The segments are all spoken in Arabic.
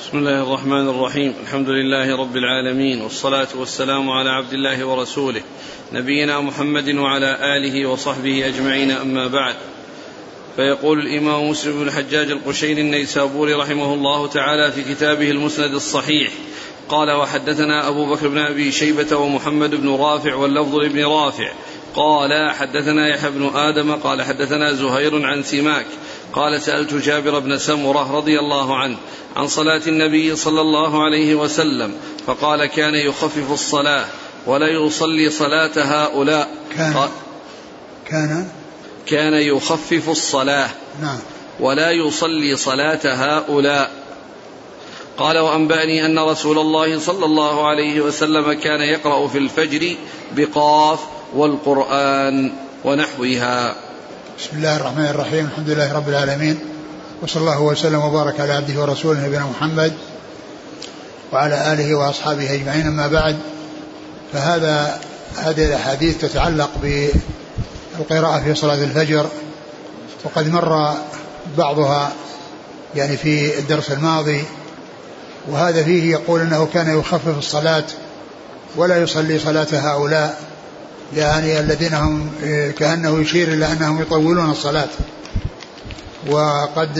بسم الله الرحمن الرحيم. الحمد لله رب العالمين والصلاة والسلام على عبد الله ورسوله نبينا محمد وعلى آله وصحبه أجمعين أما بعد. فيقول الإمام مسلم بن الحجاج القشيري النيسابوري رحمه الله تعالى في كتابه المسند الصحيح قال وحدثنا أبو بكر بن أبي شيبة ومحمد بن رافع واللفظ لابن رافع قال حدثنا يحيى بن آدم قال حدثنا زهير عن سماك قال سألت جابر بن سمرة رضي الله عنه عن صلاة النبي صلى الله عليه وسلم فقال كان يخفف الصلاة ولا يصلي صلاة هؤلاء. كان. كان. كان يخفف الصلاة نعم. ولا يصلي صلاة هؤلاء. قال وأنبأني أن رسول الله صلى الله عليه وسلم كان يقرأ في الفجر بقاف والقرآن ونحوها. بسم الله الرحمن الرحيم. الحمد لله رب العالمين. وصلى الله وسلم وبارك على عبده ورسوله نبينا محمد وعلى آله وأصحابه أجمعين. أما بعد فهذا هذه الأحاديث تتعلق بالقراءة في صلاة الفجر وقد مر بعضها يعني في الدرس الماضي وهذا فيه يقول إنه كان يخفف الصلاة ولا يصلي صلاة هؤلاء. يعني الذين هم كأنه يشير إلى أنهم يطولون الصلاة. وقد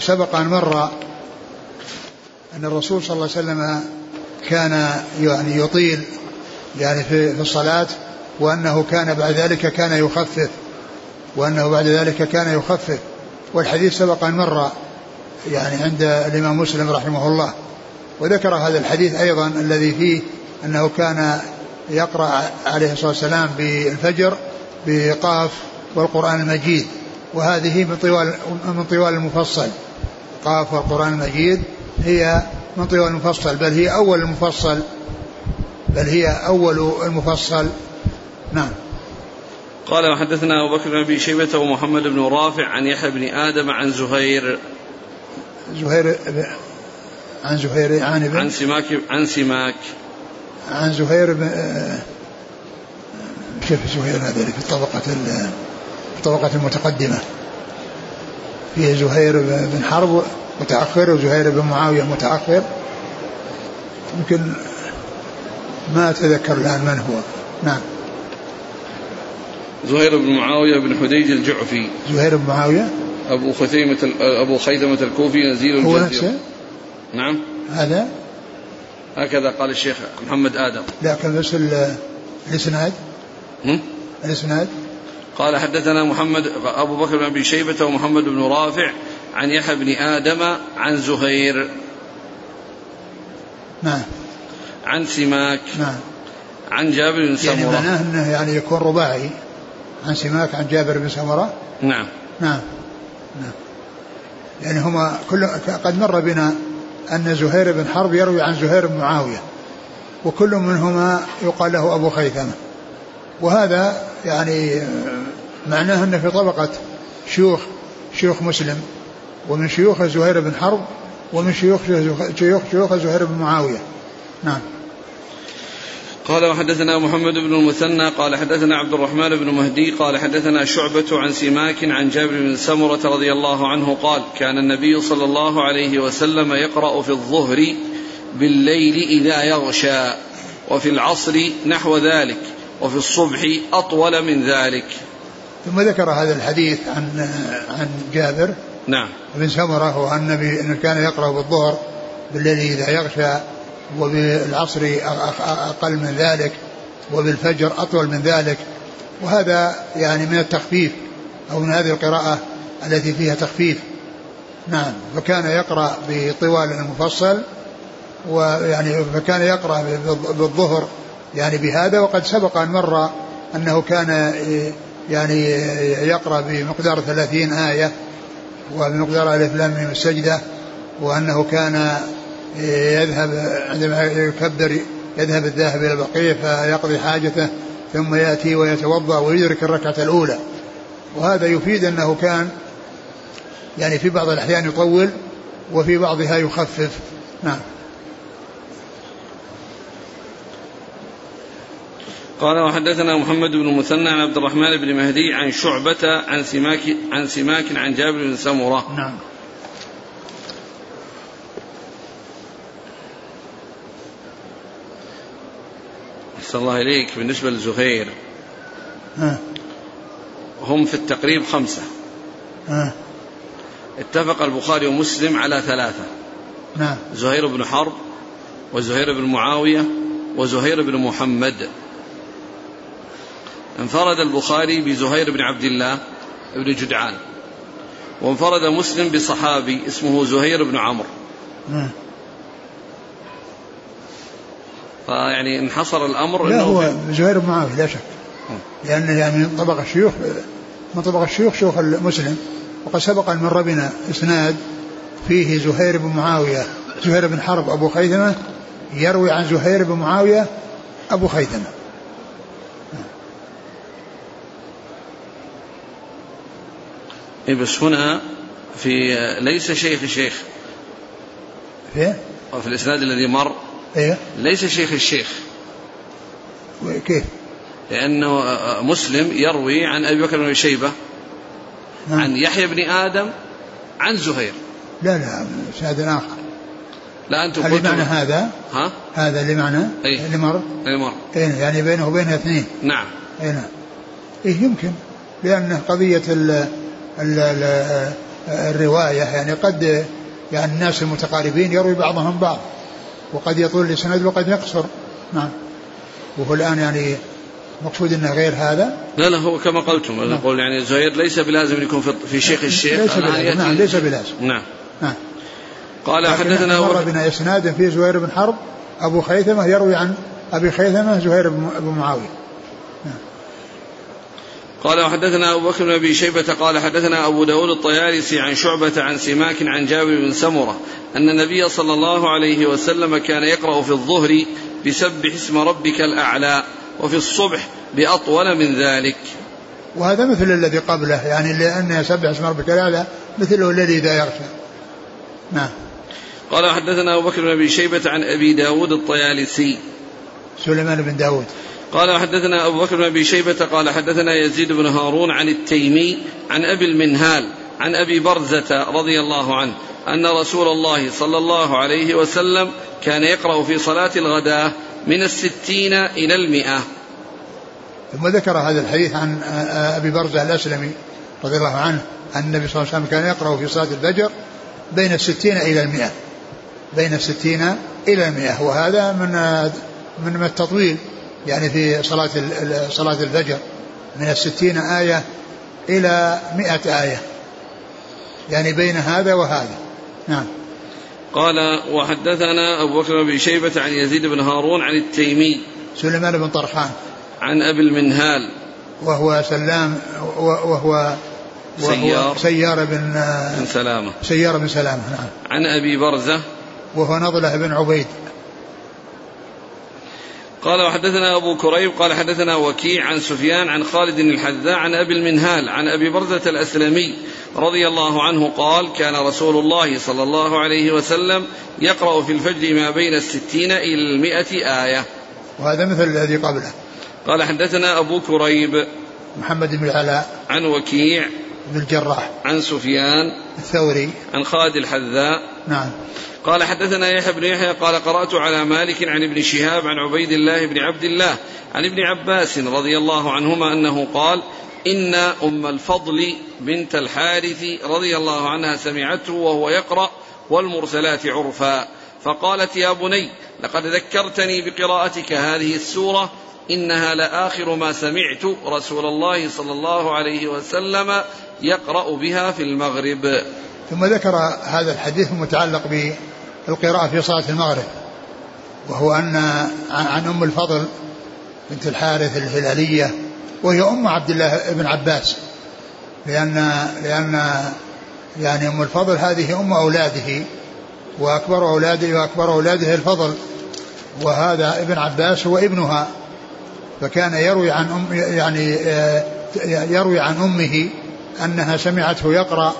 سبق أن مر أن الرسول صلى الله عليه وسلم كان يعني يطيل يعني في الصلاة وأنه كان بعد ذلك كان يخفف وأنه بعد ذلك كان يخفف. والحديث سبق أن مر يعني عند الإمام مسلم رحمه الله. وذكر هذا الحديث أيضا الذي فيه أنه كان يقرأ عليه الصلاة والسلام بالفجر بقاف والقرآن المجيد وهذه من طوال من طوال المفصل. قاف والقرآن المجيد هي من طوال المفصل بل هي أول المفصل بل هي أول المفصل. نعم. قال وحدثنا أبو بكر بن أبي شيبة ومحمد بن رافع عن يحيى بن آدم عن زهير. زهير عن زهير عن عن سماك عن سماك. عن زهير بن كيف زهير هذا في الطبقة في الطبقة المتقدمة؟ فيه زهير بن حرب متأخر وزهير بن معاوية متأخر. يمكن ما أتذكر الآن من هو. نعم. زهير بن معاوية بن حديج الجعفي. زهير بن معاوية؟ أبو خثيمة أبو خيثمة الكوفي نزيل هو نفسه؟ نعم. هذا؟ هكذا قال الشيخ محمد آدم. لكن بس الإسناد. الإسناد. قال حدثنا محمد أبو بكر بن أبي شيبة ومحمد بن رافع عن يحيى بن آدم عن زهير. نعم عن سماك. نعم عن جابر بن سمرة. يعني معناه أنه يعني يكون رباعي. عن سماك عن جابر بن سمرة. نعم. نعم نعم يعني هما كل قد مر بنا أن زهير بن حرب يروي عن زهير بن معاوية وكل منهما يقال له أبو خيثمة. وهذا يعني معناه أنه في طبقة شيوخ شيوخ مسلم ومن شيوخ زهير بن حرب ومن شيوخ شيوخ شيوخ زهير بن معاوية. نعم. قال وحدثنا محمد بن المثنى قال حدثنا عبد الرحمن بن مهدي قال حدثنا شعبة عن سماك عن جابر بن سمرة رضي الله عنه قال كان النبي صلى الله عليه وسلم يقرأ في الظهر بالليل إذا يغشى وفي العصر نحو ذلك وفي الصبح أطول من ذلك. ثم ذكر هذا الحديث عن عن جابر نعم. بن سمرة وأن النبي أنه كان يقرأ بالظهر بالليل إذا يغشى وبالعصر أقل من ذلك وبالفجر أطول من ذلك وهذا يعني من التخفيف أو من هذه القراءة التي فيها تخفيف. نعم فكان يقرأ بطوال المفصل ويعني فكان يقرأ بالظهر يعني بهذا وقد سبق أن مر أنه كان يعني يقرأ بمقدار ثلاثين آية وبمقدار ألف لام السجدة وأنه كان يذهب عندما يكبر يذهب الذاهب إلى البقيع فيقضي حاجته ثم يأتي ويتوضأ ويدرك الركعة الأولى. وهذا يفيد أنه كان يعني في بعض الأحيان يطول وفي بعضها يخفف. نعم. قال وحدثنا محمد بن مثنى عن عبد الرحمن بن مهدي عن شعبة عن سماك عن سماك عن جابر بن سمرة. نعم. أحسن الله إليك بالنسبة لزهير. ها. هم في التقريب خمسة. ها. اتفق البخاري ومسلم على ثلاثة. نعم. زهير بن حرب وزهير بن معاوية وزهير بن محمد. انفرد البخاري بزهير بن عبد الله بن جدعان. وانفرد مسلم بصحابي اسمه زهير بن عمرو نعم فيعني انحصر الأمر لا هو في- زهير بن معاوية لا شك. لأنه يعني من طبق الشيوخ من طبق الشيوخ شيوخ المسلم. وقد سبق أن مر بنا إسناد فيه زهير بن معاوية زهير بن حرب أبو خيثمة يروي عن زهير بن معاوية أبو خيثمة. إيه بس هنا في ليس شيخ شيخ. فيه في الإسناد الذي مر إيه؟ ليس شيخ الشيخ. كيف؟ لأنه مسلم يروي عن أبي بكر بن أبي شيبة نعم. عن يحيى بن آدم عن زهير. لا لا إسناد آخر. لا أنتم هل معنى هذا؟ ها؟ هذا اللي معنى؟ إيه. اللي مر؟ اللي مر. إيه يعني بينه وبينها اثنين. نعم. اي نعم. إيه يمكن. لأن قضية ال ال ال الرواية يعني قد يعني الناس المتقاربين يروي بعضهم بعض. وقد يطول الإسناد وقد يقصر. نعم. وهو الآن يعني مقصود أنه غير هذا؟ لا لا هو كما قلتم. يقول يعني زهير ليس بلازم يكون في- في شيخ الشيخ. ليس بلازم. نعم ليس بلازم. نعم. نعم. قال حدثنا مر بنا إسناد فيه زهير بن حرب أبو خيثمة يروي عن أبي خيثمة زهير بن معاوية. قال وحدثنا أبو بكر بن أبي شيبة قال حدثنا أبو داود الطيالسي عن شعبة عن سماك عن جابر بن سمرة أن النبي صلى الله عليه وسلم كان يقرأ في الظهر بسبح اسم ربك الأعلى وفي الصبح بأطول من ذلك. وهذا مثل الذي قبله يعني لأن يسبح اسم ربك الأعلى مثله الذي إذا يغشى نعم. قال حدثنا أبو بكر بن أبي شيبة عن أبي داود الطيالسي. سليمان بن داود. قال حدثنا أبو بكر بن أبي شيبة قال حدثنا يزيد بن هارون عن التيمي عن أبي المنهال عن أبي برزة رضي الله عنه أن رسول الله صلى الله عليه وسلم كان يقرأ في صلاة الغداة من الستين إلى المئة. ثم ذكر هذا الحديث عن أبي برزة الأسلمي رضي الله عنه أن النبي صلى الله عليه وسلم كان يقرأ في صلاة الفجر بين الستين إلى المئة. بين الستين إلى المئة. وهذا من من التطويل. يعني في صلاة صلاة الفجر من الستين آية إلى مئة آية. يعني بين هذا وهذا. نعم. قال وحدثنا أبو بكر بن شيبة عن يزيد بن هارون عن التيمي سليمان بن طرخان عن أبي المنهال. وهو سلام وهو وهو سيار. سيار بن بن سلامة. سيار بن سلامة نعم. عن أبي برزة. وهو نضلة بن عبيد. قال وحدثنا أبو كريب قال حدثنا وكيع عن سفيان عن خالد الحذاء عن أبي المنهال عن أبي برزة الأسلمي رضي الله عنه قال كان رسول الله صلى الله عليه وسلم يقرأ في الفجر ما بين الستين إلى المئة آية. وهذا مثل الذي قبله. قال حدثنا أبو كريب محمد بن العلاء. عن وكيع بن الجراح. عن سفيان. الثوري. عن خالد الحذاء. نعم. قال حدثنا يحيى بن يحيى قال قرأت على مالك عن ابن شهاب عن عبيد الله بن عبد الله عن ابن عباس رضي الله عنهما أنه قال إن أم الفضل بنت الحارث رضي الله عنها سمعته وهو يقرأ والمرسلات عرفا. فقالت يا بني لقد ذكرتني بقراءتك هذه السورة إنها لآخر ما سمعت رسول الله صلى الله عليه وسلم يقرأ بها في المغرب. ثم ذكر هذا الحديث المتعلق بالقراءة في صلاة المغرب وهو أن عن أم الفضل بنت الحارث الهلالية وهي أم عبد الله بن عباس لأن لأن يعني أم الفضل هذه أم أولاده وأكبر أولاده وأكبر أولاده الفضل وهذا ابن عباس هو ابنها فكان يروي عن أم يعني آه، يروي عن أمه أنها سمعته يقرأ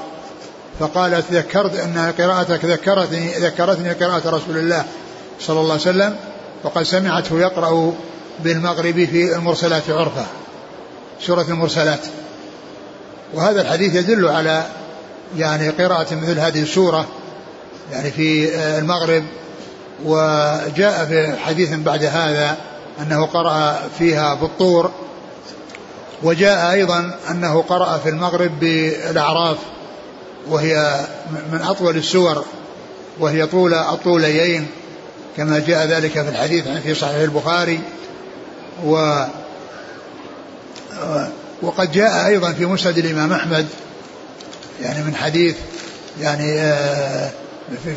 فقالت ذكرت أن قراءتك ذكرتني ذكرتني قراءة رسول الله صلى الله عليه وسلم وقد سمعته يقرأ بالمغرب في المرسلات عرفا سورة المرسلات. وهذا الحديث يدل على يعني قراءة مثل هذه السورة يعني في المغرب. وجاء في حديث بعد هذا أنه قرأ فيها بالطور وجاء أيضا أنه قرأ في المغرب بالأعراف وهي من أطول السور وهي طول الطوليين كما جاء ذلك في الحديث في صحيح البخاري. و وقد جاء أيضا في مسند الإمام أحمد يعني من حديث يعني آه،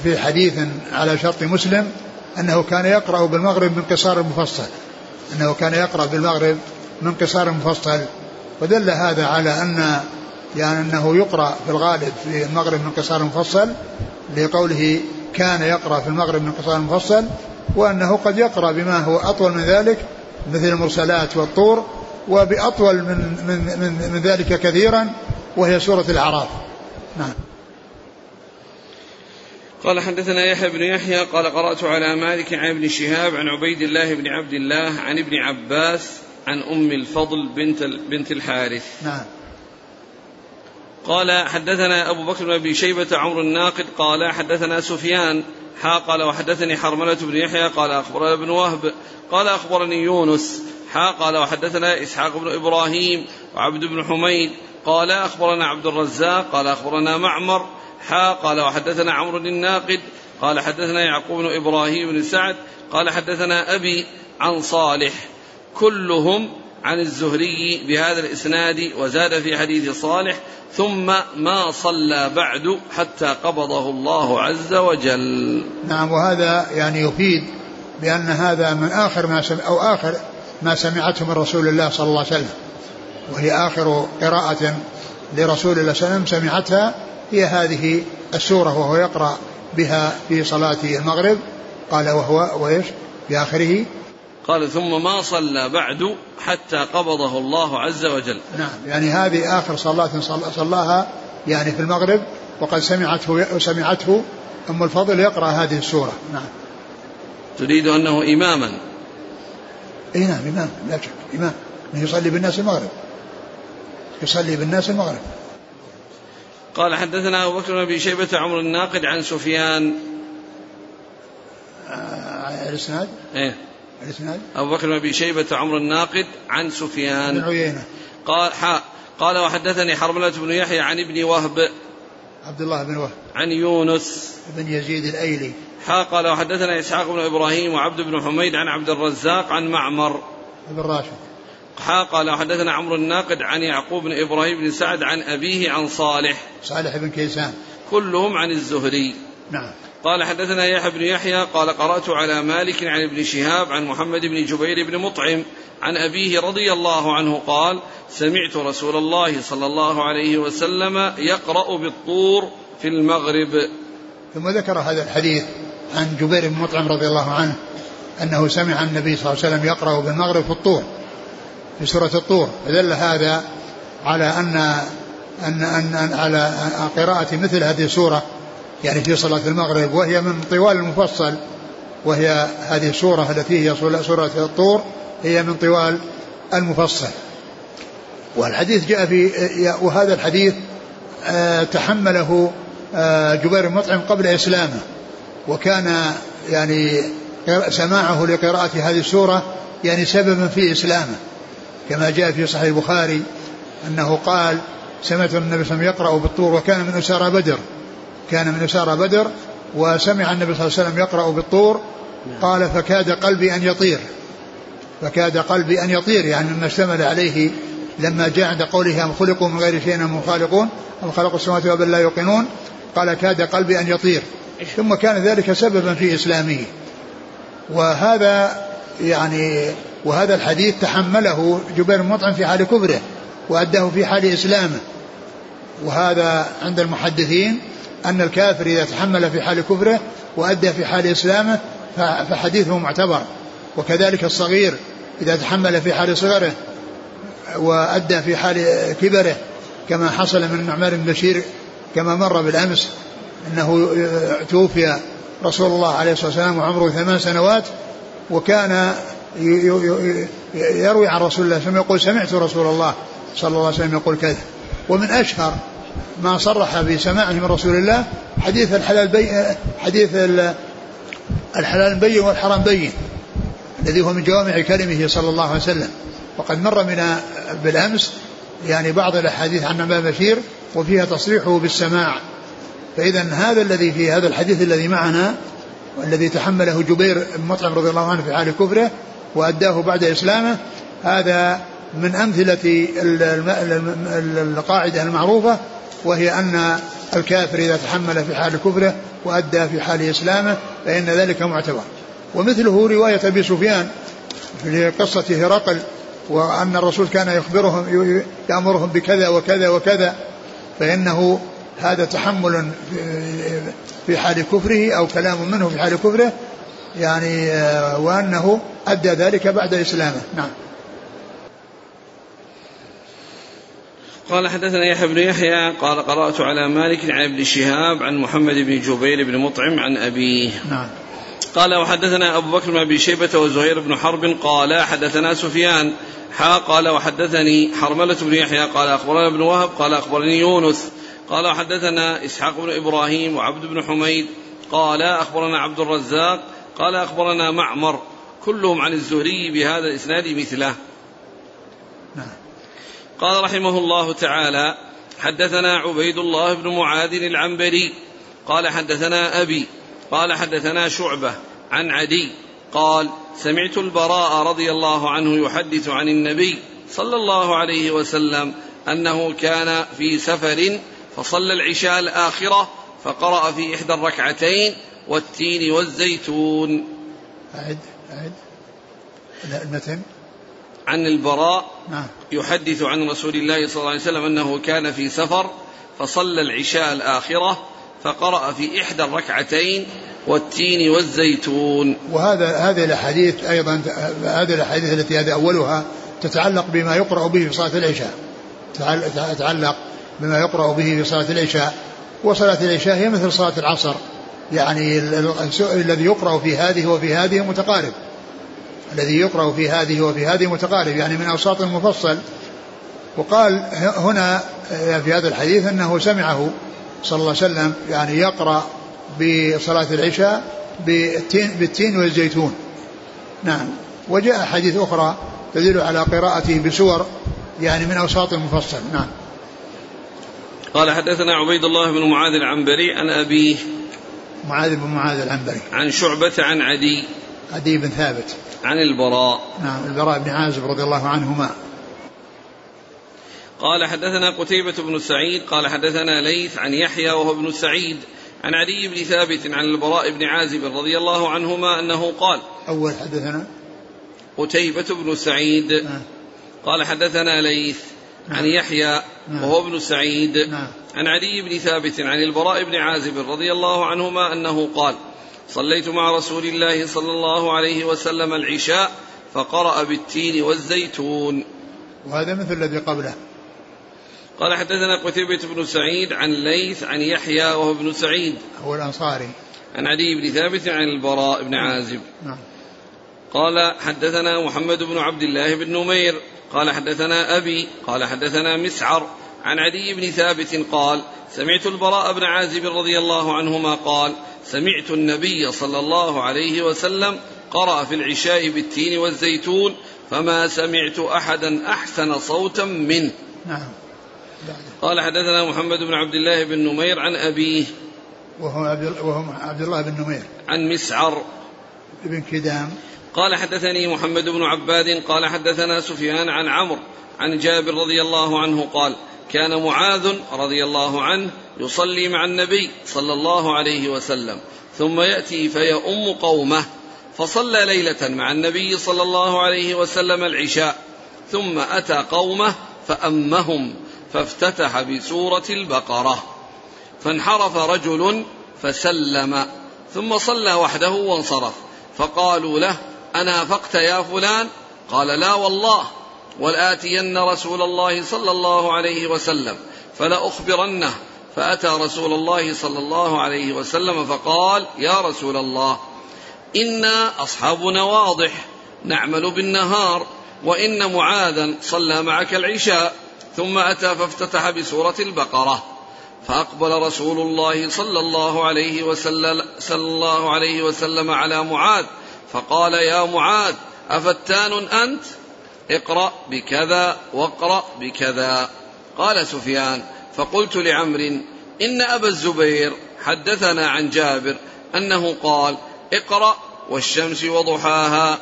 في حديث على شرط مسلم أنه كان يقرأ بالمغرب من قصار المفصل أنه كان يقرأ بالمغرب من قصار المفصل ودل هذا على أن يعني أنه يقرأ في الغالب في المغرب من قصار المفصل لقوله كان يقرأ في المغرب من قصار المفصل وأنه قد يقرأ بما هو أطول من ذلك مثل المرسلات والطور وبأطول من, من, من, من ذلك كثيرا وهي سورة الأعراف. نعم. قال حدثنا يحيى بن يحيى قال قرأت على مالك عن ابن شهاب عن عبيد الله بن عبد الله عن ابن عباس عن أم الفضل بنت بنت الحارث. نعم. قال حدثنا أبو بكر بن أبي شيبة عمرو الناقد قال حدثنا سفيان حا قال وحدثني حرملة بن يحيى قال أخبرنا ابن وهب قال أخبرني يونس حا قال وحدثنا إسحاق بن إبراهيم وعبد بن حميد قال أخبرنا عبد الرزاق قال أخبرنا معمر حا قال وحدثنا عمرو الناقد قال حدثنا يعقوب بن إبراهيم بن سعد قال حدثنا أبي عن صالح كلهم عن الزهري بهذا الإسناد وزاد في حديث صالح ثم ما صلى بعد حتى قبضه الله عز وجل. نعم وهذا يعني يفيد بأن هذا من آخر ما سمع أو آخر ما سمعته من رسول الله صلى الله عليه وسلم وهي آخر قراءة لرسول الله صلى الله عليه وسلم سمعتها هي هذه السورة وهو يقرأ بها في صلاة المغرب قال وهو وإيش؟ في آخره قال ثم ما صلى بعد حتى قبضه الله عز وجل. نعم يعني هذه آخر صلاة صلاها يعني في المغرب وقد سمعته سمعته أم الفضل يقرأ هذه السورة. نعم. تريد أنه إماما. إي نعم إمام لا شك إمام. يصلي بالناس المغرب. يصلي بالناس المغرب. قال حدثنا أبو بكر بن أبي شيبة عمر الناقد عن سفيان. آه الإسناد؟ إيه. الإسناد؟ أبو بكر بن أبي شيبة عمر الناقد عن سفيان. بن عيينة. قال حاء قال وحدثني حرملة بن يحيى عن ابن وهب. عبد الله بن وهب. عن يونس. بن يزيد الأيلي. حا قال وحدثنا إسحاق بن إبراهيم وعبد بن حميد عن عبد الرزاق عن معمر. بن راشد حا قال وحدثنا عمرو الناقد عن يعقوب بن إبراهيم بن سعد عن أبيه عن صالح. صالح بن كيسان. كلهم عن الزهري. نعم. قال حدثنا يحيى بن يحيى قال قرأت على مالك عن ابن شهاب عن محمد بن جبير بن مطعم عن أبيه رضي الله عنه قال سمعت رسول الله صلى الله عليه وسلم يقرأ بالطور في المغرب. ثم ذكر هذا الحديث عن جبير بن مطعم رضي الله عنه أنه سمع النبي صلى الله عليه وسلم يقرأ بالمغرب في الطور في سورة الطور. فدل هذا على أن أن, أن على قراءة مثل هذه السورة يعني في صلاة المغرب وهي من طوال المفصل وهي هذه السورة التي هي سورة الطور هي من طوال المفصل. والحديث جاء في وهذا الحديث آه، تحمله آه، جبير بن مطعم قبل إسلامه وكان يعني سماعه لقراءة هذه السورة يعني سببا في إسلامه. كما جاء في صحيح البخاري أنه قال سمعت النبي صلى الله عليه وسلم يقرأ بالطور وكان من أسارى بدر. كان من أسارى بدر وسمع النبي صلى الله عليه وسلم يقرأ بالطور قال فكاد قلبي أن يطير. فكاد قلبي أن يطير يعني مما اشتمل عليه لما جاء عند قوله أم خلقوا من غير شيء أم خالقون أم خلقوا السماوات والأرض لا يوقنون قال كاد قلبي أن يطير. ثم كان ذلك سببا في إسلامه. وهذا يعني وهذا الحديث تحمله جبير مطعم في حال كبره وأداه في حال إسلامه. وهذا عند المحدثين أن الكافر إذا تحمل في حال كفره وأدى في حال إسلامه فحديثه معتبر. وكذلك الصغير إذا تحمل في حال صغره وأدى في حال كبره كما حصل من النعمان بن بشير كما مر بالأمس أنه توفي رسول الله عليه الصلاة والسلام وعمره ثمان سنوات وكان يروي عن رسول الله صلى الله عليه وسلم يقول سمعت رسول الله صلى الله عليه وسلم يقول كذا. ومن أشهر ما صرح بسماعه من رسول الله حديث الحلال بي حديث الحلال بين والحرام بين الذي هو من جوامع كلمه صلى الله عليه وسلم. وقد مر من بالأمس يعني بعض الأحاديث عن أبا بشير وفيها تصريحه بالسماع. فإذا هذا الذي في هذا الحديث الذي معنا والذي تحمله جبير بن مطعم رضي الله عنه في حال كفره وأداه بعد إسلامه هذا من أمثلة القاعدة المعروفة وهي أن الكافر إذا تحمل في حال كفره وأدى في حال إسلامه فإن ذلك معتبر. ومثله رواية أبي سفيان في قصة هرقل وأن الرسول كان يخبرهم يأمرهم بكذا وكذا وكذا فإنه هذا تحمل في حال كفره أو كلام منه في حال كفره يعني آه، وأنه أدى ذلك بعد إسلامه. نعم. قال حدثنا يحيى بن يحيى قال قرأت على مالك عن ابن شهاب عن محمد بن جبير بن مطعم عن أبيه. نعم. قال وحدثنا أبو بكر بن أبي شيبة وزهير بن حرب قال حدثنا سفيان حا قال وحدثني حرملة بن يحيى قال أخبرنا ابن وهب قال أخبرني يونس قال وحدثنا إسحاق بن إبراهيم وعبد بن حميد قال أخبرنا عبد الرزاق قال أخبرنا معمر كلهم عن الزهري بهذا الإسناد مثله. نعم. قال رحمه الله تعالى حدثنا عبيد الله بن معاذ العنبري قال حدثنا أبي قال حدثنا شعبة عن عدي قال سمعت البراء رضي الله عنه يحدث عن النبي صلى الله عليه وسلم أنه كان في سفر فصلى العشاء الآخرة فقرأ في إحدى الركعتين والتين والزيتون. أعد أعد. المتن. عن البراء نعم. يحدث عن رسول الله صلى الله عليه وسلم أنه كان في سفر فصلى العشاء الآخرة فقرأ في إحدى الركعتين والتين والزيتون. وهذا هذه الأحاديث أيضا هذه الأحاديث التي هذا أولها تتعلق بما يقرأ به في صلاة العشاء. تتعلق بما يقرأ به في صلاة العشاء. وصلاة العشاء هي مثل صلاة العصر. يعني الذي يقرأ في هذه وفي هذه متقارب. الذي يقرأ في هذه وفي هذه متقارب يعني من أوساط مفصل وقال هنا في هذا الحديث أنه سمعه صلى الله عليه وسلم يعني يقرأ بصلاة العشاء بالتين, بالتين والزيتون. نعم. وجاء حديث أخرى تدل على قراءته بسور يعني من أوساط المفصل. نعم. قال حدثنا عبيد الله بن معاذ العنبري عن أبيه معاذ بن معاذ العنبري. عن شعبة عن عدي. عدي بن ثابت. عن البراء نعم البراء بن عازب رضي الله عنهما قال حدثنا قتيبة بن سعيد قال حدثنا ليث عن يحيى وهو ابن سعيد عن عدي بن ثابت عن البراء بن عازب رضي الله عنهما أنه قال أول حدثنا قتيبة بن سعيد آه. قال حدثنا ليث عن نعم. يحيى نعم. وهو ابن سعيد نعم. عن علي بن ثابت عن البراء بن عازب رضي الله عنهما أنه قال صليت مع رسول الله صلى الله عليه وسلم العشاء فقرأ بالتين والزيتون. وهذا مثل الذي قبله. قال حدثنا قتيبة بن سعيد عن ليث عن يحيى وهو ابن سعيد. هو الأنصاري. عن علي بن ثابت عن البراء بن عازب. نعم. قال حدثنا محمد بن عبد الله بن نمير. قال حدثنا أبي. قال حدثنا مسعر. عن عدي بن ثابت قال سمعت البراء بن عازب رضي الله عنهما قال سمعت النبي صلى الله عليه وسلم قرأ في العشاء بالتين والزيتون فما سمعت أحدا أحسن صوتا منه. نعم. قال حدثنا محمد بن عبد الله بن نمير عن أبيه. وهو عبد الله بن نمير. عن مسعر. بن كدام. قال حدثني محمد بن عباد قال حدثنا سفيان عن عمرو عن جابر رضي الله عنه قال كان معاذ رضي الله عنه يصلي مع النبي صلى الله عليه وسلم ثم يأتي فيؤم قومه فصلى ليلة مع النبي صلى الله عليه وسلم العشاء ثم أتى قومه فأمهم فافتتح بسورة البقرة فانحرف رجل فسلم ثم صلى وحده وانصرف فقالوا له أنافقت يا فلان؟ قال لا والله ولآتين رسول الله صلى الله عليه وسلم فلأخبرنه فأتى رسول الله صلى الله عليه وسلم فقال يا رسول الله إنا أصحابنا واضح نعمل بالنهار وإن معاذا صلى معك العشاء. ثم أتى فافتتح بسورة البقرة فأقبل رسول الله صلى الله عليه وسلم صلى الله عليه وسلم على معاذ فقال يا معاذ أفتان أنت؟ اقرأ بكذا واقرأ بكذا. قال سفيان فقلت لعمر إن أبا الزبير حدثنا عن جابر أنه قال اقرأ والشمس وضحاها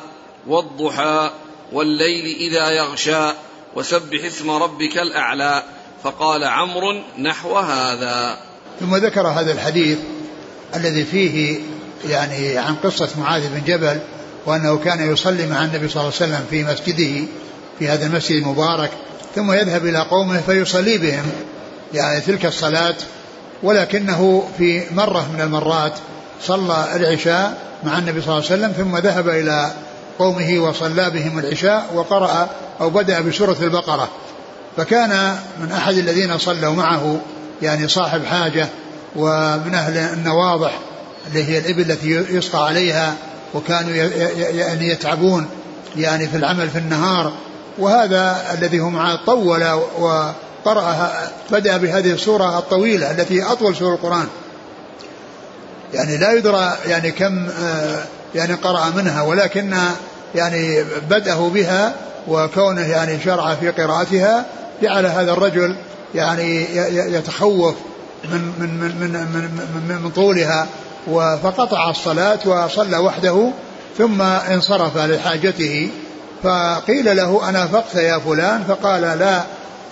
والضحى والليل إذا يغشى وسبح اسم ربك الأعلى. فقال عمرو نحو هذا. ثم ذكر هذا الحديث الذي فيه يعني عن قصة معاذ بن جبل وأنه كان يصلي مع النبي صلى الله عليه وسلم في مسجده في هذا المسجد المبارك ثم يذهب إلى قومه فيصلي بهم. يعني تلك الصلاة ولكنه في مرة من المرات صلى العشاء مع النبي صلى الله عليه وسلم ثم ذهب إلى قومه وصلى بهم العشاء وقرأ أو بدأ بسورة البقرة. فكان من أحد الذين صلوا معه يعني صاحب حاجة ومن أهل النواضح اللي هي الإبل التي يسقى عليها وكانوا يعني يتعبون يعني في العمل في النهار. وهذا الذي هو معه طول وقرأها بدأ بهذه السورة الطويلة التي أطول سورة القرآن. يعني لا يدرى يعني كم آه، يعني قرأ منها ولكن يعني بدأه بها وكونه يعني شرع في قراءتها جعل هذا الرجل يعني يتخوف من من من من من, من طولها. فقطع الصلاة وصلى وحده ثم انصرف لحاجته. فقيل له أنا فقت يا فلان؟ فقال لا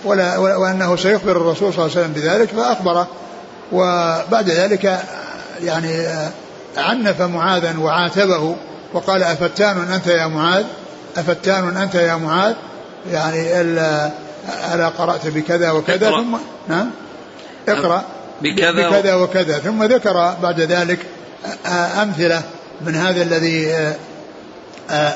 ولا وأنه سيخبر الرسول صلى الله عليه وسلم بذلك. فأخبره. وبعد ذلك يعني عنف معاذا وعاتبه وقال أفتان أنت يا معاذ؟ أفتان أنت يا معاذ؟ يعني ألا قرأت بكذا وكذا؟ ثم نعم اقرأ. بكذا, بكذا وكذا. ثم ذكر بعد ذلك أمثلة من هذا الذي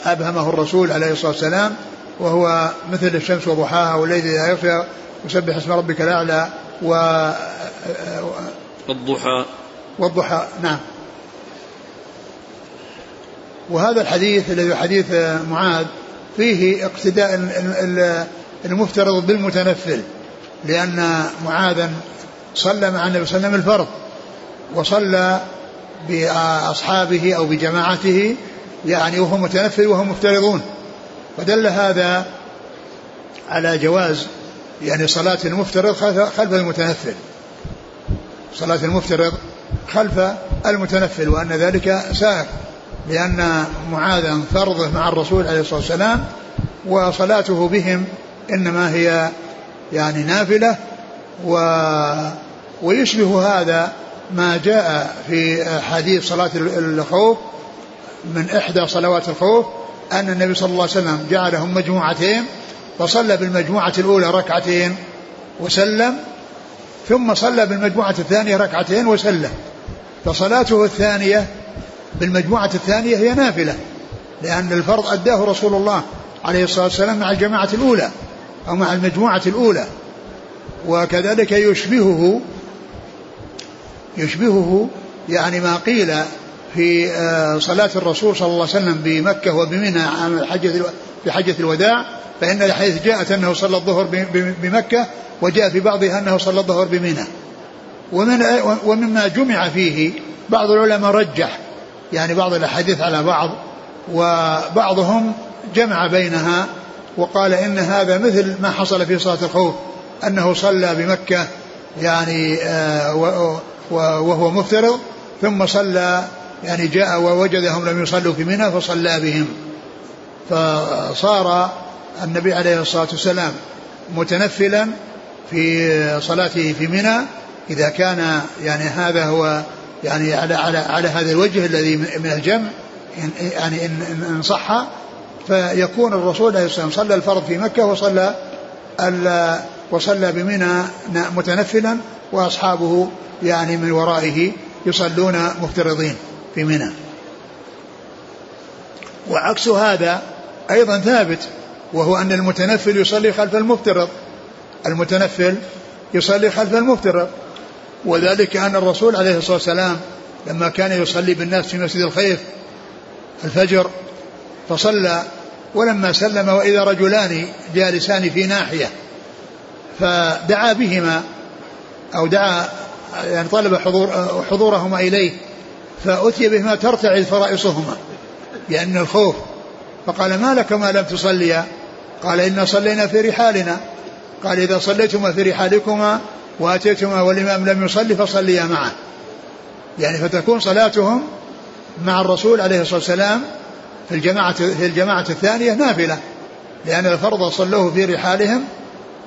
أبهمه الرسول عليه الصلاة والسلام وهو مثل الشمس وضحاها والليل إذا يغشى وسبح اسم ربك الأعلى و الضحى والضحى نعم وهذا الحديث الذي حديث معاذ فيه اقتداء المفترض بالمتنفل لأن معاذا صلى مع النبي صلى الله عليه وسلم الفرض. وصلى بأصحابه أو بجماعته يعني وهو متنفل وهم مفترضون. فدل هذا على جواز يعني صلاة المفترض خلف المتنفل. صلاة المفترض خلف المتنفل وأن ذلك سائق لأن معاذا فرضه مع الرسول عليه الصلاة والسلام وصلاته بهم إنما هي يعني نافلة و ويشبه هذا ما جاء في حديث صلاة الخوف من إحدى صلوات الخوف أن النبي صلى الله عليه وسلم جعلهم مجموعتين فصلى بالمجموعة الأولى ركعتين وسلم ثم صلى بالمجموعة الثانية ركعتين وسلم. فصلاته الثانية بالمجموعة الثانية هي نافلة لأن الفرض أداه رسول الله عليه الصلاة والسلام مع الجماعة الأولى أو مع المجموعة الأولى. وكذلك يشبهه يشبهه يعني ما قيل في آه، صلاة الرسول صلى الله عليه وسلم بمكة وبمنى في حجة الوداع فإن الحديث جاءت أنه صلى الظهر بمكة وجاء في بعضها أنه صلى الظهر بمنى. ومن ومما جمع فيه بعض العلماء رجح يعني بعض الأحاديث على بعض وبعضهم جمع بينها وقال إن هذا مثل ما حصل في صلاة الخوف أنه صلى بمكة يعني آه، وهو مفترض ثم صلى يعني جاء ووجدهم لم يصلوا في منى فصلى بهم. فصار النبي عليه الصلاة والسلام متنفلا في صلاته في منى. إذا كان يعني هذا هو يعني على على على هذا الوجه الذي من الجمع يعني إن, إن صح فيكون الرسول عليه الصلاة والسلام صلى الفرض في مكة وصلى وصلى بمنى متنفلا. وأصحابه يعني من ورائه يصلون مفترضين في منى. وعكس هذا أيضا ثابت وهو أن المتنفل يصلي خلف المفترض. المتنفل يصلي خلف المفترض. وذلك أن الرسول عليه الصلاة والسلام لما كان يصلي بالناس في مسجد الخيف الفجر فصلى. ولما سلم وإذا رجلان جالسان في ناحية فدعا بهما أو دعا يعني طلب حضور حضورهما إليه فأتي بهما ترتعد فرائصهما لأن الخوف. فقال ما لك ما لم تصليا قال إنا صلينا في رحالنا. قال إذا صليتما في رحالكما وأتيتما والإمام لم يصلي فصليا معه يعني فتكون صلاتهم مع الرسول عليه الصلاة والسلام في الجماعة في الجماعة الثانية نافلة لأن الفرض صلوه في رحالهم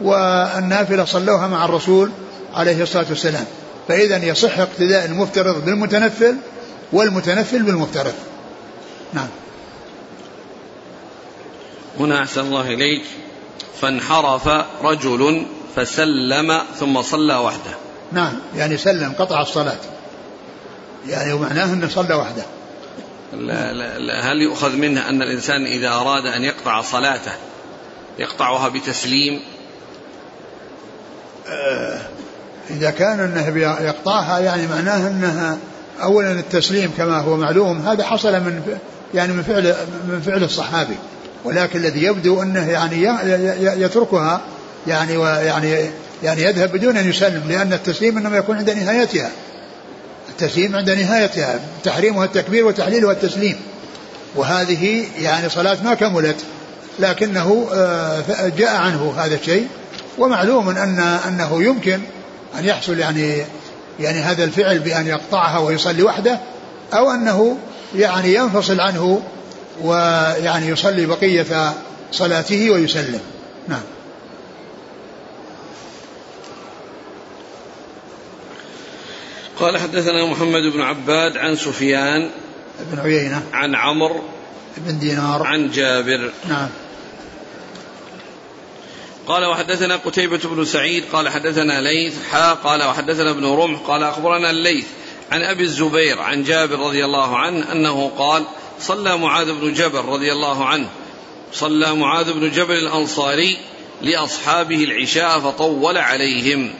والنافلة صلوها مع الرسول عليه الصلاة والسلام. فإذا يصح اقتداء المفترض بالمتنفل والمتنفل بالمفترض. نعم. هنا أحسن الله إليك. فانحرف رجل فسلم ثم صلى وحده. نعم. يعني سلم قطع الصلاة. يعني ومعناه أنه صلى وحده. لا لا لا. هل يؤخذ منه أن الإنسان إذا أراد أن يقطع صلاته يقطعها بتسليم؟ آه إذا كان أنه يقطعها يعني معناه أنها أولا التسليم كما هو معلوم هذا حصل من يعني من فعل من فعل الصحابي. ولكن الذي يبدو أنه يعني يتركها يعني ويعني يعني يذهب بدون أن يسلم لأن التسليم إنما يكون عند نهايتها. التسليم عند نهايتها تحريمها التكبير وتحليلها التسليم. وهذه يعني صلاة ما كملت لكنه آه، جاء عنه هذا الشيء. ومعلوم أن أنه يمكن أن يحصل يعني يعني هذا الفعل بأن يقطعها ويصلي وحده أو أنه يعني ينفصل عنه ويعني يصلي بقية صلاته ويسلم. نعم. قال حدثنا محمد بن عباد عن سفيان بن عيينة. عن عمرو بن دينار. عن جابر. نعم. قال وحدثنا قتيبة بن سعيد قال حدثنا ليث حا قال وحدثنا ابن رمح قال أخبرنا الليث عن أبي الزبير عن جابر رضي الله عنه أنه قال صلى معاذ بن جبل رضي الله عنه صلى معاذ بن جبل الأنصاري لأصحابه العشاء فطول عليهم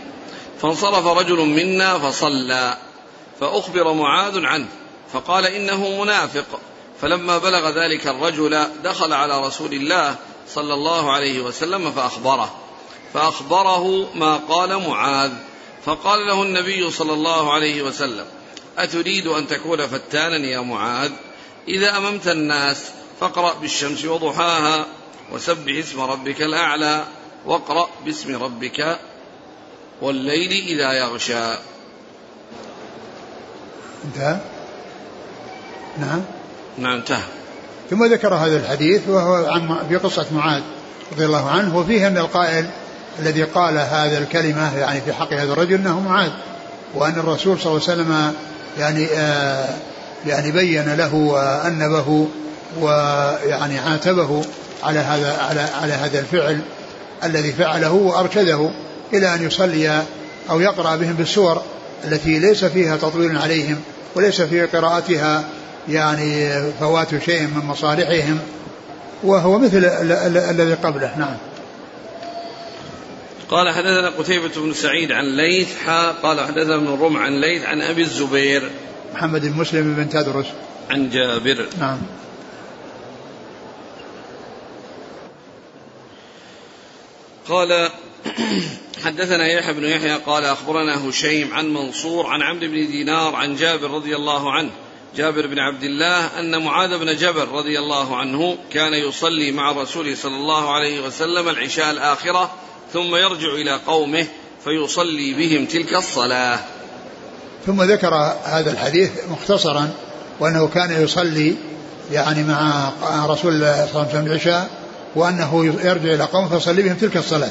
فانصرف رجل منا فصلى فأخبر معاذ عنه فقال إنه منافق فلما بلغ ذلك الرجل دخل على رسول الله صلى الله عليه وسلم فأخبره. فأخبره ما قال معاذ. فقال له النبي صلى الله عليه وسلم أتريد أن تكون فتانا يا معاذ؟ إذا أممت الناس فاقرأ بالشمس وضحاها وسبح اسم ربك الأعلى واقرأ باسم ربك والليل إذا يغشى. انتهى؟ نعم. نعم انتهى. ثم ذكر هذا الحديث وهو عن في قصة معاذ رضي الله عنه وفيه أن القائل الذي قال هذا الكلمة يعني في حق هذا الرجل أنه معاذ وأن الرسول صلى الله عليه وسلم يعني آه يعني بين له وأنبه ويعني عاتبه على هذا على على هذا الفعل الذي فعله وأرشده إلى أن يصلي أو يقرأ بهم بالسور التي ليس فيها تطويل عليهم وليس في قراءتها يعني فوات شيء من مصالحهم وهو مثل الذي قبله. نعم. قال حدثنا قتيبة بن سعيد عن ليث حا قال حدثنا ابن الرمح عن ليث عن أبي الزبير محمد بن مسلم بن تدرس. عن جابر. نعم. قال حدثنا يحيى بن يحيى قال أخبرنا هشيم عن منصور عن عبد بن دينار عن جابر رضي الله عنه جابر بن عبد الله أن معاذ بن جبل رضي الله عنه كان يصلي مع الرسول صلى الله عليه وسلم العشاء الآخرة ثم يرجع إلى قومه فيصلي بهم تلك الصلاة. ثم ذكر هذا الحديث مختصرا وأنه كان يصلي يعني مع رسول الله صلى الله عليه وسلم العشاء وأنه يرجع إلى قومه فيصلي بهم تلك الصلاة.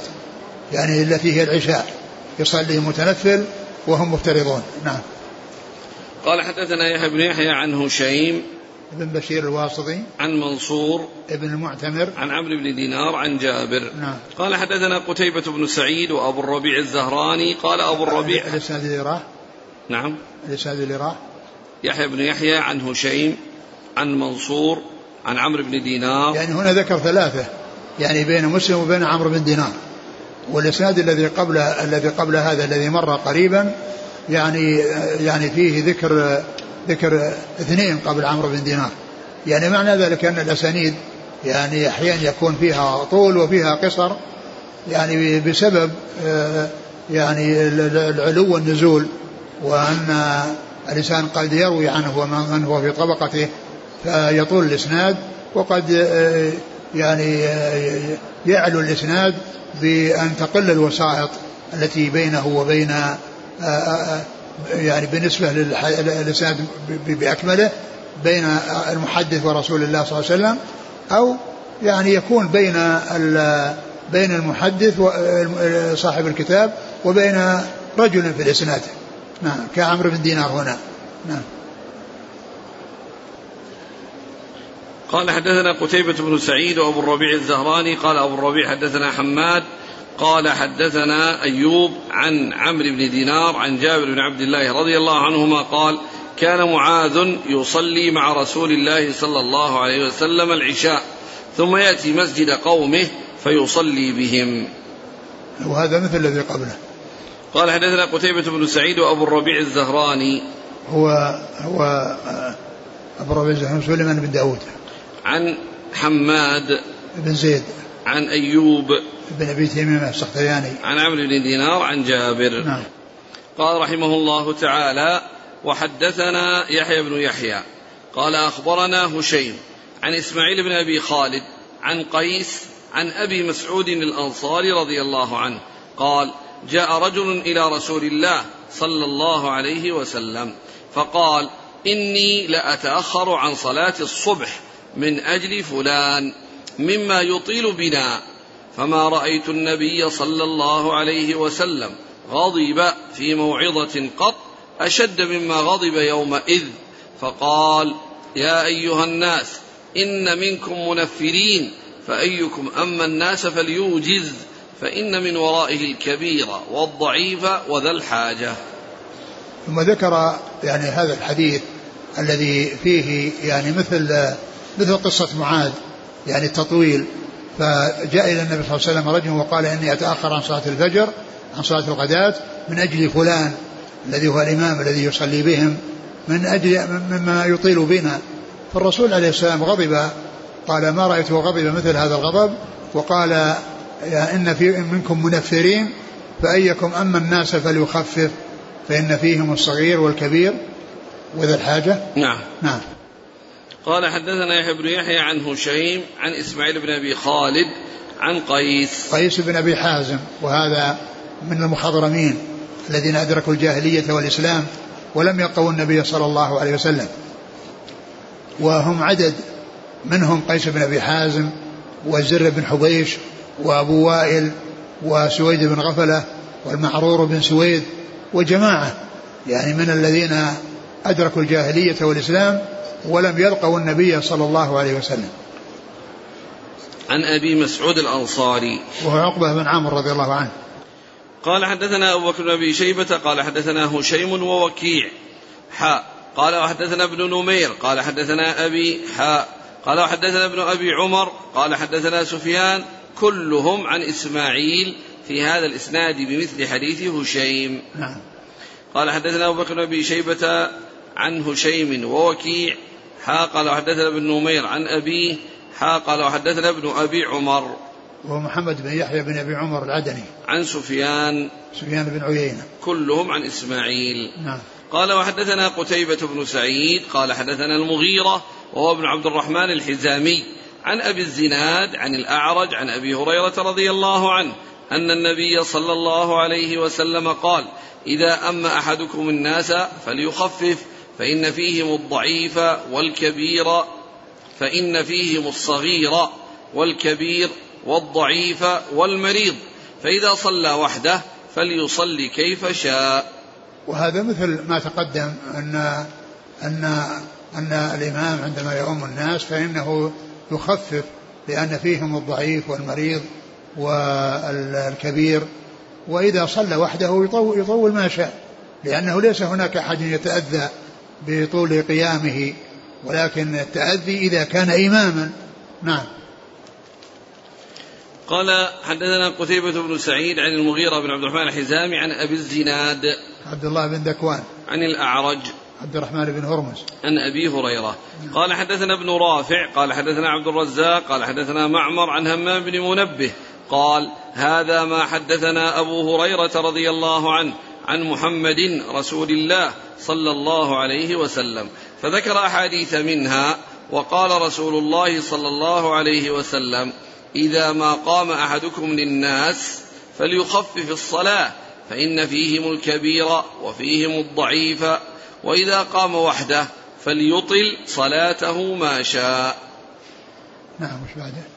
يعني التي هي العشاء يصلي متنفل وهم مفترضون نعم قال حدثنا يحيى بن يحيى عن هشيم بن بشير الواسطي عن منصور ابن المعتمر عن عمرو بن دينار عن جابر. نعم. قال حدثنا قتيبة بن سعيد وأبو الربيع الزهراني. قال أبو الربيع الإسناد اللي راح نعم. الإسناد اللي راح يحيى بن يحيى عن هشيم عن منصور عن عمرو بن دينار. يعني هنا ذكر ثلاثة. يعني بين مسلم وبين عمرو بن دينار. والإسناد الذي قبل الذي قبل هذا الذي مر قريبا يعني يعني فيه ذكر ذكر اثنين قبل عمرو بن دينار. يعني معنى ذلك أن الأسانيد يعني أحيانا يكون فيها طول وفيها قصر يعني بسبب يعني العلو والنزول وأن الإنسان قد يروي عنه ومن هو في طبقته فيطول الإسناد وقد يعني يعلو الإسناد بأن تقل الوسائط التي بينه وبين يعني بالنسبة للإسناد بأكمله بين المحدث ورسول الله صلى الله عليه وسلم أو يعني يكون بين بين المحدث صاحب الكتاب وبين رجل في الإسناد. نعم كعمرو بن دينار هنا. نعم. قال حدثنا قتيبة بن سعيد وأبو الربيع الزهراني قال أبو الربيع حدثنا حماد قال حدثنا أيوب عن عمرو بن دينار عن جابر بن عبد الله رضي الله عنهما قال كان معاذ يصلي مع رسول الله صلى الله عليه وسلم العشاء ثم يأتي مسجد قومه فيصلي بهم. وهذا مثل الذي قبله. قال حدثنا قتيبة بن سعيد وأبو الربيع الزهراني. هو هو آه، أبو الربيع الزهراني سليمان بن داود. عن حماد بن زيد. عن أيوب بن أبي تيمية السختياني. عن عمرو بن دينار عن جابر. نعم. قال رحمه الله تعالى وحدثنا يحيى بن يحيى. قال أخبرنا هشيم عن إسماعيل بن أبي خالد عن قيس عن أبي مسعود الأنصاري رضي الله عنه. قال جاء رجل إلى رسول الله صلى الله عليه وسلم فقال إني لأتأخر عن صلاة الصبح من أجل فلان مما يطيل بنا. فما رأيت النبي صلى الله عليه وسلم غضب في موعظة قط أشد مما غضب يومئذ. فقال يا أيها الناس إن منكم منفرين فأيكم أما الناس فليوجز فإن من ورائه الكبير والضعيف وذا الحاجة. ثم ذكر يعني هذا الحديث الذي فيه يعني مثل مثل قصة معاذ يعني التطويل. فجاء إلى النبي صلى الله عليه وسلم رجل وقال إني أتأخر عن صلاة الفجر عن صلاة الغداة من أجل فلان الذي هو الإمام الذي يصلي بهم من أجل مما يطيل بنا. فالرسول عليه السلام غضب قال ما رأيته غضب مثل هذا الغضب؟ وقال يا إن في منكم منفرين فأيكم أما الناس فليخفف فإن فيهم الصغير والكبير. وذا الحاجة؟ نعم. نعم. قال حدثنا يحيى بن يحيى عن هشيم عن إسماعيل بن أبي خالد عن قيس. قيس بن أبي حازم وهذا من المخضرمين الذين أدركوا الجاهلية والإسلام ولم يلقوا النبي صلى الله عليه وسلم. وهم عدد منهم قيس بن أبي حازم وزر بن حبيش وأبو وائل وسويد بن غفلة والمعرور بن سويد وجماعة يعني من الذين أدركوا الجاهلية والإسلام ولم يلقوا النبي صلى الله عليه وسلم. عن أبي مسعود الأنصاري. وهو عقبة بن عامر رضي الله عنه. قال حدثنا أبو بكر بن أبي شيبة قال حدثنا هشيم ووكيع. حاء قال وحدثنا ابن نمير قال حدثنا أبي حاء قال وحدثنا ابن أبي عمر قال حدثنا سفيان. كلهم عن إسماعيل في هذا الإسناد بمثل حديث هشيم. نعم. قال حدثنا أبو بكر بن أبي شيبة عن هشيم ووكيع. حا قال وحدثنا ابن نمير عن أبيه حا قال وحدثنا ابن أبي عمر. وهو محمد بن يحيى بن أبي عمر العدني. عن سفيان. سفيان بن عيينة. كلهم عن إسماعيل. نعم. قال وحدثنا قتيبة بن سعيد قال حدثنا المغيرة وهو ابن عبد الرحمن الحزامي. عن أبي الزناد عن الأعرج عن أبي هريرة رضي الله عنه أن النبي صلى الله عليه وسلم قال إذا أما أحدكم الناس فليخفف فإن فيهم الضعيف والكبير فإن فيهم الصغير والكبير والضعيف والمريض. فإذا صلى وحده فليصلي كيف شاء. وهذا مثل ما تقدم أن أن أن الإمام عندما يؤم الناس فإنه يخفف لأن فيهم الضعيف والمريض والكبير. وإذا صلى وحده يطول, ما شاء لأنه ليس هناك أحد يتأذى. بطول قيامه ولكن التأذي إذا كان إماما. نعم. قال حدثنا قتيبة بن سعيد عن المغيرة بن عبد الرحمن الحزامي عن أبي الزناد عبد الله بن ذكوان عن الأعرج عبد الرحمن بن هرمز. عن أبي هريرة. قال حدثنا ابن رافع قال حدثنا عبد الرزاق قال حدثنا معمر عن همام بن منبه قال هذا ما حدثنا أبو هريرة رضي الله عنه عن محمد رسول الله صلى الله عليه وسلم فذكر أحاديث منها وقال رسول الله صلى الله عليه وسلم إذا ما قام أحدكم للناس فليخفف الصلاة فإن فيهم الكبير وفيهم الضعيف وإذا قام وحده فليطل صلاته ما شاء. نعم وش بعده؟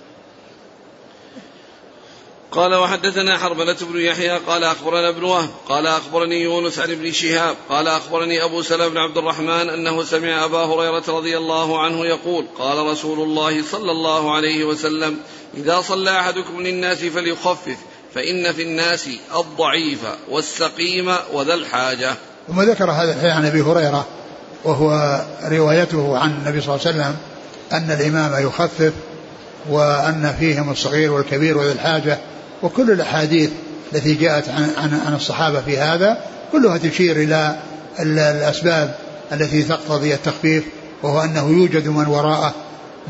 قال وحدثنا حرملة بن يحيى قال أخبرنا ابن وهب قال أخبرني يونس عن ابن شهاب قال أخبرني أبو سلمة بن عبد الرحمن أنه سمع أبا هريرة رضي الله عنه يقول قال رسول الله صلى الله عليه وسلم إذا صلى أحدكم للناس فليخفف فإن في الناس الضعيف والسقيم وذا الحاجة. ثم ذكر هذا الحديث عن أبي هريرة وهو روايته عن النبي صلى الله عليه وسلم أن الإمام يخفف وأن فيهم الصغير والكبير وذا الحاجة وكل الأحاديث التي جاءت عن, عن, عن الصحابة في هذا كلها تشير إلى الأسباب التي تقتضي التخفيف وهو أنه يوجد من وراءه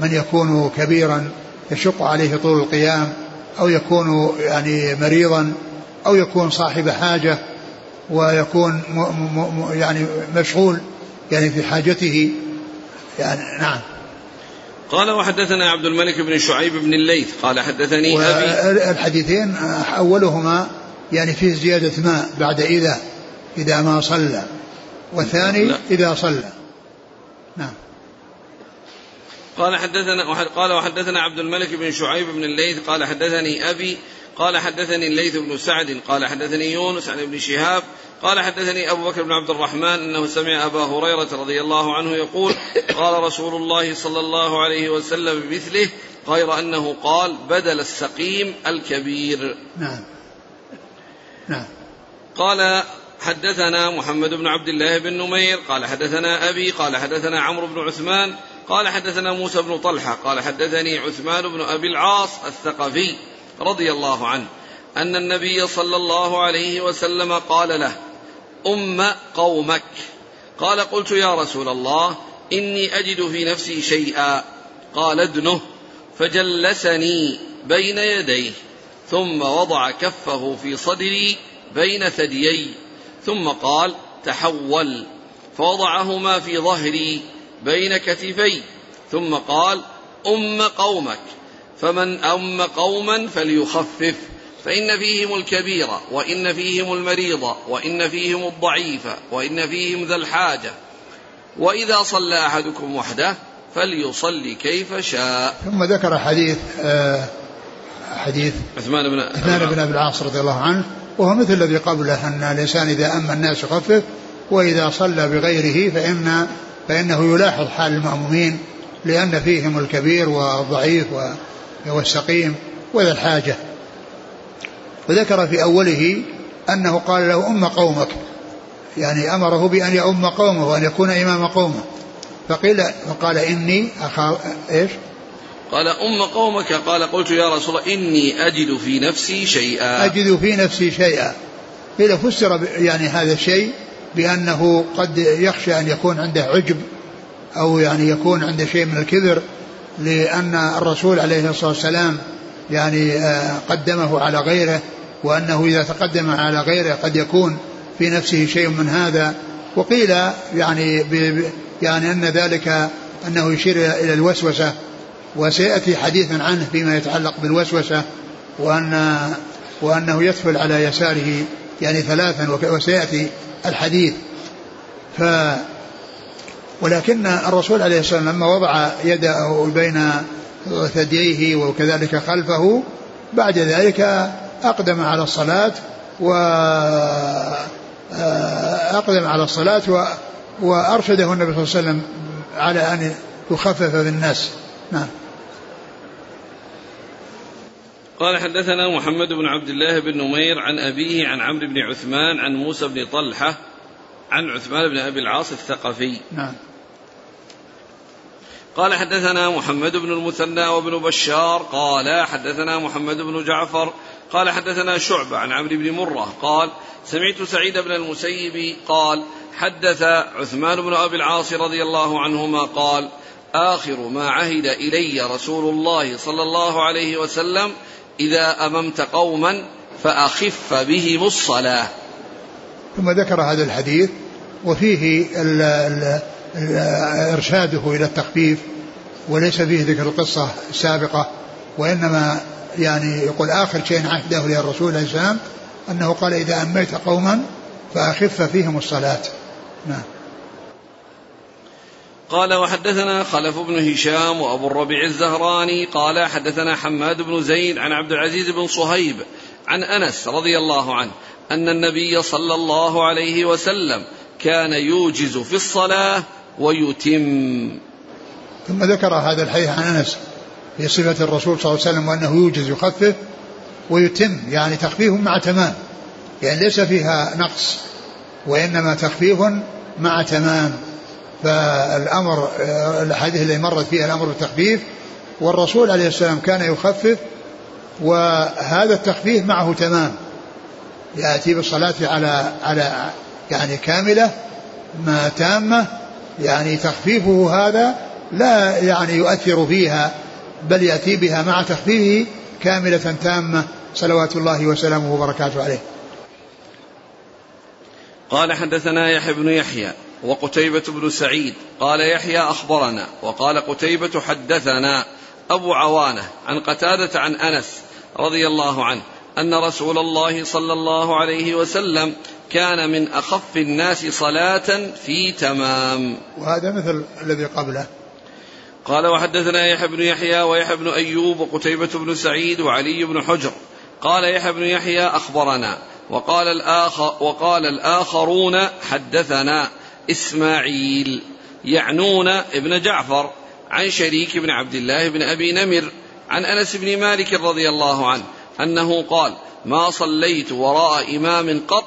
من يكون كبيرا يشق عليه طول القيام أو يكون يعني مريضا أو يكون صاحب حاجة ويكون م م يعني مشغول يعني في حاجته. يعني نعم. قال وحدثنا عبد الملك بن شعيب بن الليث قال حدثني أبي الحديثين أولهما يعني فيه زيادة ماء بعد إذا إذا ما صلى والثاني لا. إذا صلى نعم قال حدثنا قال وحدثنا عبد الملك بن شعيب بن الليث قال حدثني أبي قال حدثني الليث بن سعد قال حدثني يونس عن ابن شهاب قال حدثني أبو بكر بن عبد الرحمن أنه سمع أبا هريرة رضي الله عنه يقول قال رسول الله صلى الله عليه وسلم بمثله غير أنه قال بدل السقيم الكبير. نعم. نعم. قال حدثنا محمد بن عبد الله بن نمير قال حدثنا أبي قال حدثنا عمرو بن عثمان قال حدثنا موسى بن طلحة قال حدثني عثمان بن أبي العاص الثقفي رضي الله عنه أن النبي صلى الله عليه وسلم قال له أم قومك. قال قلت يا رسول الله إني أجد في نفسي شيئا. قال ادنه فجلسني بين يديه ثم وضع كفه في صدري بين ثديي ثم قال تحول. فوضعهما في ظهري بين كتفي ثم قال أم قومك. فمن أم قوما فليخفف. فإن فيهم الكبير وإن فيهم المريض وإن فيهم الضعيف وإن فيهم ذا الحاجة. وإذا صلى أحدكم وحده فليصلي كيف شاء. ثم ذكر حديث آه حديث عثمان بن عثمان بن أبي العاص رضي الله عنه وهو مثل الذي قبله أن الإنسان إذا أما الناس يخفف وإذا صلى بغيره فإن فإنه يلاحظ حال المأمومين لأن فيهم الكبير والضعيف والسقيم وذا الحاجة. وذكر في أوله أنه قال له أم قومك يعني أمره بأن يؤم قومه وأن يكون إمام قومه. فقيل فقال إني أخاف إيش؟ قال أم قومك قال قلت يا رسول الله إني أجد في نفسي شيئا. أجد في نفسي شيئا. قيل فسر يعني هذا الشيء بأنه قد يخشى أن يكون عنده عجب أو يعني يكون عنده شيء من الكبر لأن الرسول عليه الصلاة والسلام يعني آه، قدمه على غيره. وأنه إذا تقدم على غيره قد يكون في نفسه شيء من هذا وقيل يعني يعني أن ذلك أنه يشير إلى الوسوسة. وسيأتي حديثا عنه فيما يتعلق بالوسوسة وأن وأنه يدخل على يساره يعني ثلاثا وسيأتي الحديث. ف ولكن الرسول عليه الصلاة والسلام لما وضع يده بين ثدييه وكذلك خلفه بعد ذلك أقدم على الصلاة و آه، أقدم على الصلاة و وأرشده النبي صلى الله عليه وسلم على أن يخفف بالناس نعم. قال حدثنا محمد بن عبد الله بن نمير عن أبيه عن عمرو بن عثمان عن موسى بن طلحة عن عثمان بن أبي العاص الثقفي. نعم. قال حدثنا محمد بن المثنى وابن بشار قال حدثنا محمد بن جعفر قال حدثنا شعبة عن عمرو بن مرة قال سمعت سعيد بن المسيب قال حدث عثمان بن أبي العاص رضي الله عنهما قال آخر ما عهد إلي رسول الله صلى الله عليه وسلم إذا أممت قوما فأخف بهم الصلاة. ثم ذكر هذا الحديث وفيه ال ال ال إرشاده إلى التخفيف وليس فيه ذكر القصة السابقة وإنما يعني يقول آخر شيء عهده للرسول الرسول عليه السلام أنه قال إذا أميت قوما فأخف فيهم الصلاة. نعم. قال وحدثنا خلف بن هشام وأبو الربيع الزهراني قال حدثنا حماد بن زيد عن عبد العزيز بن صهيب عن أنس رضي الله عنه أن النبي صلى الله عليه وسلم كان يوجز في الصلاة ويتم. ثم ذكر هذا الحديث عن أنس. صفة الرسول صلى الله عليه وسلم وأنه يوجز يخفف ويتم يعني تخفيف مع تمام يعني ليس فيها نقص وإنما تخفيف مع تمام. فالأمر الاحاديث اللي مرت فيها الأمر بالتخفيف والرسول عليه السلام كان يخفف وهذا التخفيف معه تمام. يأتي بالصلاة على على يعني كاملة ما تامة يعني تخفيفه هذا لا يعني يؤثر فيها. بل يأتي بها مع تخفيفه كاملة تامة صلوات الله وسلامه وبركاته عليه. قال حدثنا يحيى بن يحيى وقتيبة بن سعيد. قال يحيى أخبرنا وقال قتيبة حدثنا أبو عوانة عن قتادة عن أنس رضي الله عنه أن رسول الله صلى الله عليه وسلم كان من أخف الناس صلاة في تمام. وهذا مثل الذي قبله. قال وحدثنا يحيى بن يحيى ويحيى بن أيوب وقتيبة بن سعيد وعلي بن حجر. قال يحيى بن يحيى أخبرنا. وقال الآخر وقال الآخرون حدثنا إسماعيل يعنون ابن جعفر عن شريك بن عبد الله بن أبي نمر عن أنس بن مالك رضي الله عنه أنه قال ما صليت وراء إمام قط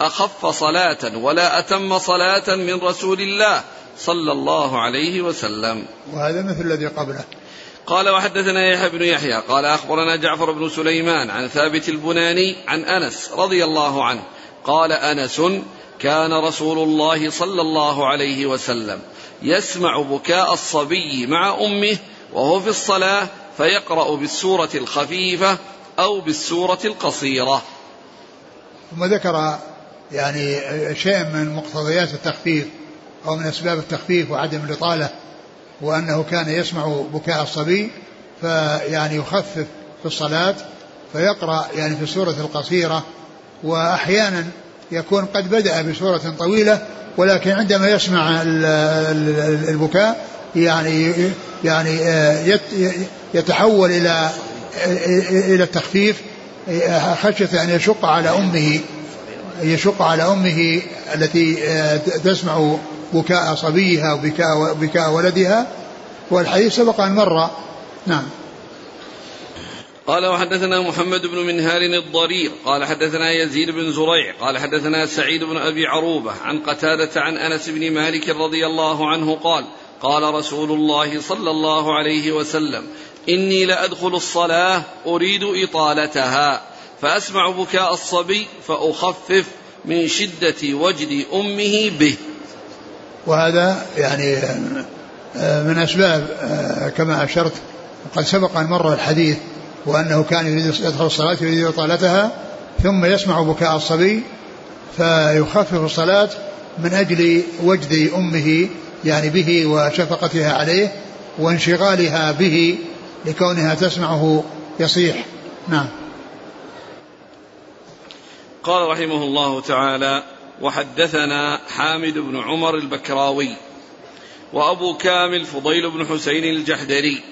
أخف صلاة ولا أتم صلاة من رسول الله صلى الله عليه وسلم. وهذا مثل الذي قبله. قال وحدثنا يحيى بن يحيى. قال أخبرنا جعفر بن سليمان عن ثابت البناني عن أنس رضي الله عنه. قال أنس كان رسول الله صلى الله عليه وسلم يسمع بكاء الصبي مع أمه وهو في الصلاة فيقرأ بالسورة الخفيفة أو بالسورة القصيرة. ثم ذكر يعني شيء من مقتضيات التخفيف. أو من أسباب التخفيف وعدم الإطالة وأنه كان يسمع بكاء الصبي فيعني يخفف في الصلاة فيقرأ يعني في السوره القصيرة وأحيانا يكون قد بدأ بسورة طويلة ولكن عندما يسمع البكاء يعني يعني آه، يتحول إلى إلى التخفيف خشية أن يشق على أمه يشق على أمه التي آه، تسمع بكاء صبيها وبكاء بكاء ولدها والحديث سبق أن مر. نعم. قال وحدثنا محمد بن منهار الضرير قال حدثنا يزيد بن زريع قال حدثنا سعيد بن أبي عروبة عن قتادة عن أنس بن مالك رضي الله عنه قال قال رسول الله صلى الله عليه وسلم إني لأدخل الصلاة أريد إطالتها فأسمع بكاء الصبي فأخفف من شدة وجد أمه به. وهذا يعني آه، من أسباب آه، كما أشرت وقد سبق أن مر الحديث وأنه كان يريد يدخل الصلاة يريد إطالتها ثم يسمع بكاء الصبي فيخفف الصلاة من أجل وجد أمه يعني به وشفقتها عليه وانشغالها به لكونها تسمعه يصيح. نعم. قال رحمه الله تعالى وحدثنا حامد بن عمر البكراوي وأبو كامل فضيل بن حسين الجحدري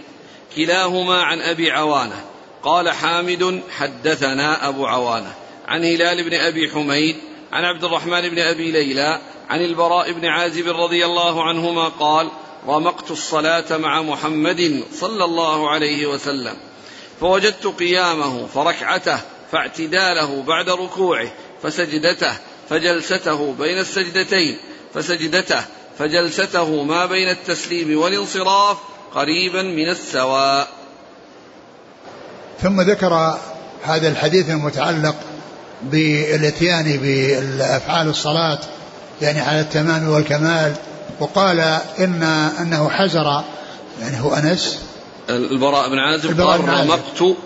كلاهما عن أبي عوانة. قال حامد حدثنا أبو عوانة. عن هلال بن أبي حميد عن عبد الرحمن بن أبي ليلى عن البراء بن عازب رضي الله عنهما قال رمقت الصلاة مع محمد صلى الله عليه وسلم. فوجدت قيامه فركعته فاعتداله بعد ركوعه فسجدته فجلسته بين السجدتين فسجدته فجلسته ما بين التسليم والانصراف قريبا من السواء. ثم ذكر هذا الحديث المتعلق بالاتيان بافعال الصلاة يعني على التمام والكمال وقال إن أنه حزر يعني هو أنس. البراء بن عازب قال رمقت.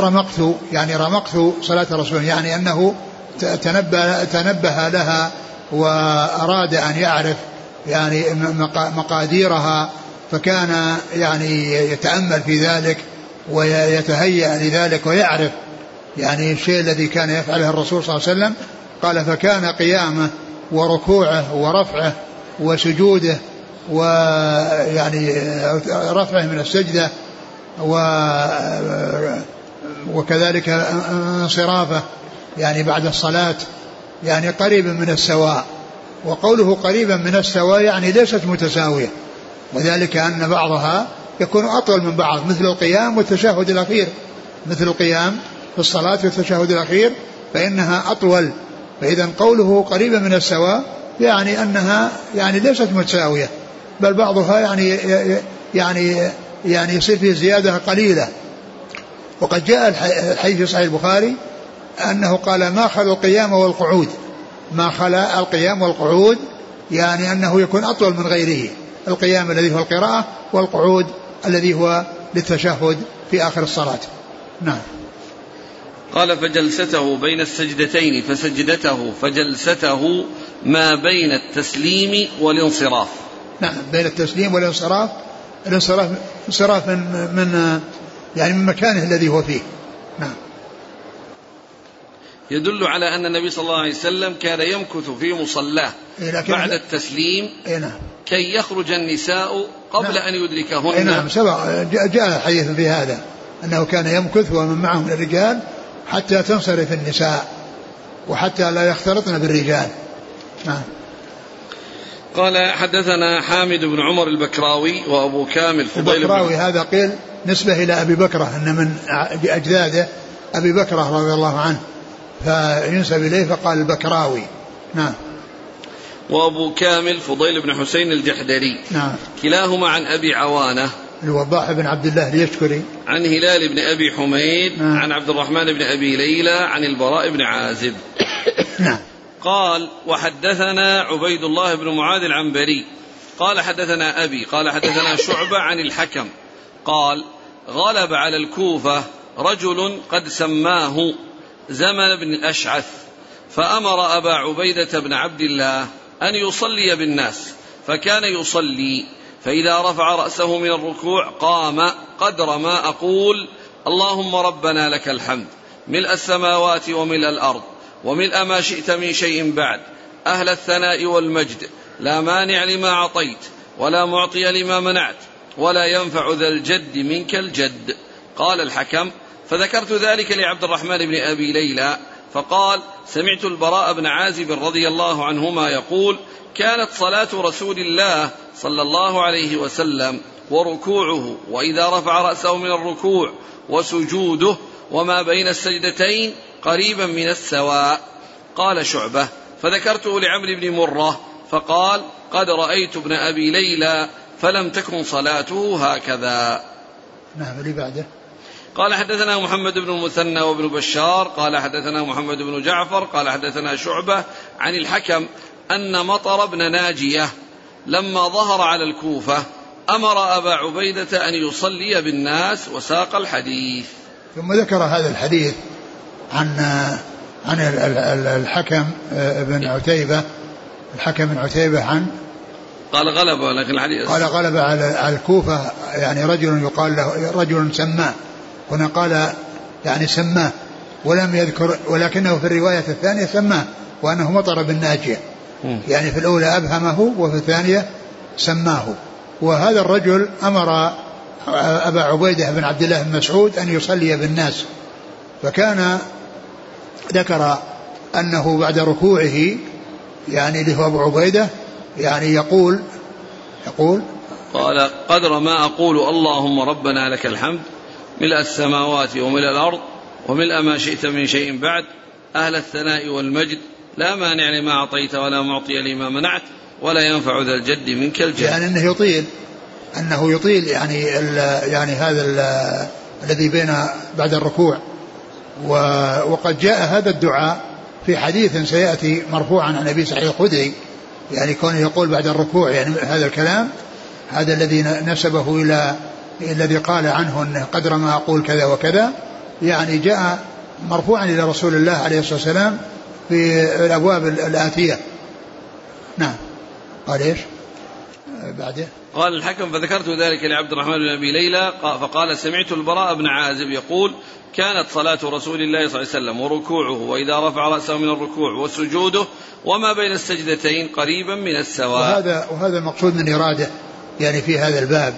رمقت يعني رمقت صلاة الرسول يعني أنه تنبه, تنبه لها وأراد أن يعرف يعني مقاديرها فكان يعني يتأمل في ذلك ويتهيأ لذلك ويعرف يعني الشيء الذي كان يفعله الرسول صلى الله عليه وسلم. قال فكان قيامه وركوعه ورفعه وسجوده ويعني رفعه من السجدة و وكذلك انصرافه يعني بعد الصلاة يعني قريبا من السواء. وقوله قريبا من السواء يعني ليست متساوية. وذلك أن بعضها يكون أطول من بعض مثل القيام والتشهد الأخير. مثل القيام في الصلاة والتشهد الأخير فإنها أطول. فإذا قوله قريبا من السواء يعني أنها يعني ليست متساوية. بل بعضها يعني يعني يعني يصير فيه زيادة قليلة. وقد جاء الحديث في صحيح البخاري أنه قال ما خلا القيام والقعود. ما خلا القيام والقعود يعني أنه يكون أطول من غيره. القيام الذي هو القراءة والقعود الذي هو للتشهد في آخر الصلاة. نعم. قال فجلسته بين السجدتين فسجدته فجلسته ما بين التسليم والانصراف. نعم بين التسليم والانصراف. الانصراف انصراف من, من يعني من مكانه الذي هو فيه. نعم. يدل على أن النبي صلى الله عليه وسلم كان يمكث في مصلاه إيه بعد التسليم إيه نعم. كي يخرج النساء قبل نعم. أن يدركهن. إيه نعم. سبق جاء حديث في هذا أنه كان يمكث ومن معه من الرجال حتى تنصرف النساء وحتى لا يختلطن بالرجال. نعم. قال حدثنا حامد بن عمر البكراوي وأبو كامل فضيل البكراوي هذا قيل نسبة إلى أبي بكرة أن من اجداده أبي بكرة رضي الله عنه. فينسب إليه فقال البكراوي. نعم. وأبو كامل فضيل بن حسين الجحدري. نعم. كلاهما عن أبي عوانة. الوضاح بن عبد الله اليشكري عن هلال بن أبي حميد. نعم. عن عبد الرحمن بن أبي ليلى. عن البراء بن عازب. نعم. قال وحدثنا عبيد الله بن معاذ العنبري. قال حدثنا أبي. قال حدثنا شعبة عن الحكم. قال غلب على الكوفة رجل قد سماه. زمن بن الاشعث فأمر أبا عبيدة بن عبد الله أن يصلي بالناس فكان يصلي فإذا رفع رأسه من الركوع قام قدر ما أقول اللهم ربنا لك الحمد ملء السماوات وملء الأرض وملء ما شئت من شيء بعد أهل الثناء والمجد لا مانع لما أعطيت ولا معطي لما منعت ولا ينفع ذا الجد منك الجد. قال الحكم فذكرت ذلك لعبد الرحمن بن أبي ليلى فقال سمعت البراء بن عازب رضي الله عنهما يقول كانت صلاة رسول الله صلى الله عليه وسلم وركوعه وإذا رفع رأسه من الركوع وسجوده وما بين السجدتين قريبا من السواء. قال شعبة فذكرته لعمرو بن مرة فقال قد رأيت ابن أبي ليلى فلم تكن صلاته هكذا. نعم اللي بعده. قال حدثنا محمد بن المثنى وابن بشار قال حدثنا محمد بن جعفر قال حدثنا شعبة عن الحكم أن مطر بن ناجية لما ظهر على الكوفة أمر أبا عبيدة أن يصلي بالناس وساق الحديث. ثم ذكر هذا الحديث عن عن الحكم آه، بن عتيبة الحكم بن عتيبة عن قال غلب لكن الحديث قال غلب على الكوفة يعني رجل يقال له رجل سماه. هنا قال يعني سماه ولم يذكر ولكنه في الرواية الثانية سماه وأنه مطر بالناجية. يعني في الأولى أبهمه وفي الثانية سماه. وهذا الرجل أمر أبا عبيدة بن عبد الله بن مسعود أن يصلي بالناس. فكان ذكر أنه بعد ركوعه يعني اللي هو أبو عبيدة يعني يقول يقول قال قدر ما أقول اللهم ربنا لك الحمد ملء السماوات وملء الأرض وملء ما شئت من شيء بعد أهل الثناء والمجد. لا مانع لما أعطيت ولا معطي لما منعت ولا ينفع ذا الجد منك الجد. يعني أنه يطيل أنه يطيل يعني يعني هذا الذي بين بعد الركوع. وقد جاء هذا الدعاء في حديث سيأتي مرفوعا عن أبي سعيد الخدري. يعني كونه يقول بعد الركوع يعني هذا الكلام هذا الذي نسبه إلى الذي قال عنه أنه قدر ما أقول كذا وكذا يعني جاء مرفوعا إلى رسول الله عليه الصلاة والسلام في الأبواب الآتية. نعم. قال إيش؟ بعده. قال الحكم فذكرت ذلك لعبد الرحمن بن أبي ليلى فقال سمعت البراء بن عازب يقول كانت صلاة رسول الله صلى الله عليه وسلم وركوعه وإذا رفع رأسه من الركوع وسجوده وما بين السجدتين قريبا من السواء. وهذا وهذا المقصود من إرادة يعني في هذا الباب.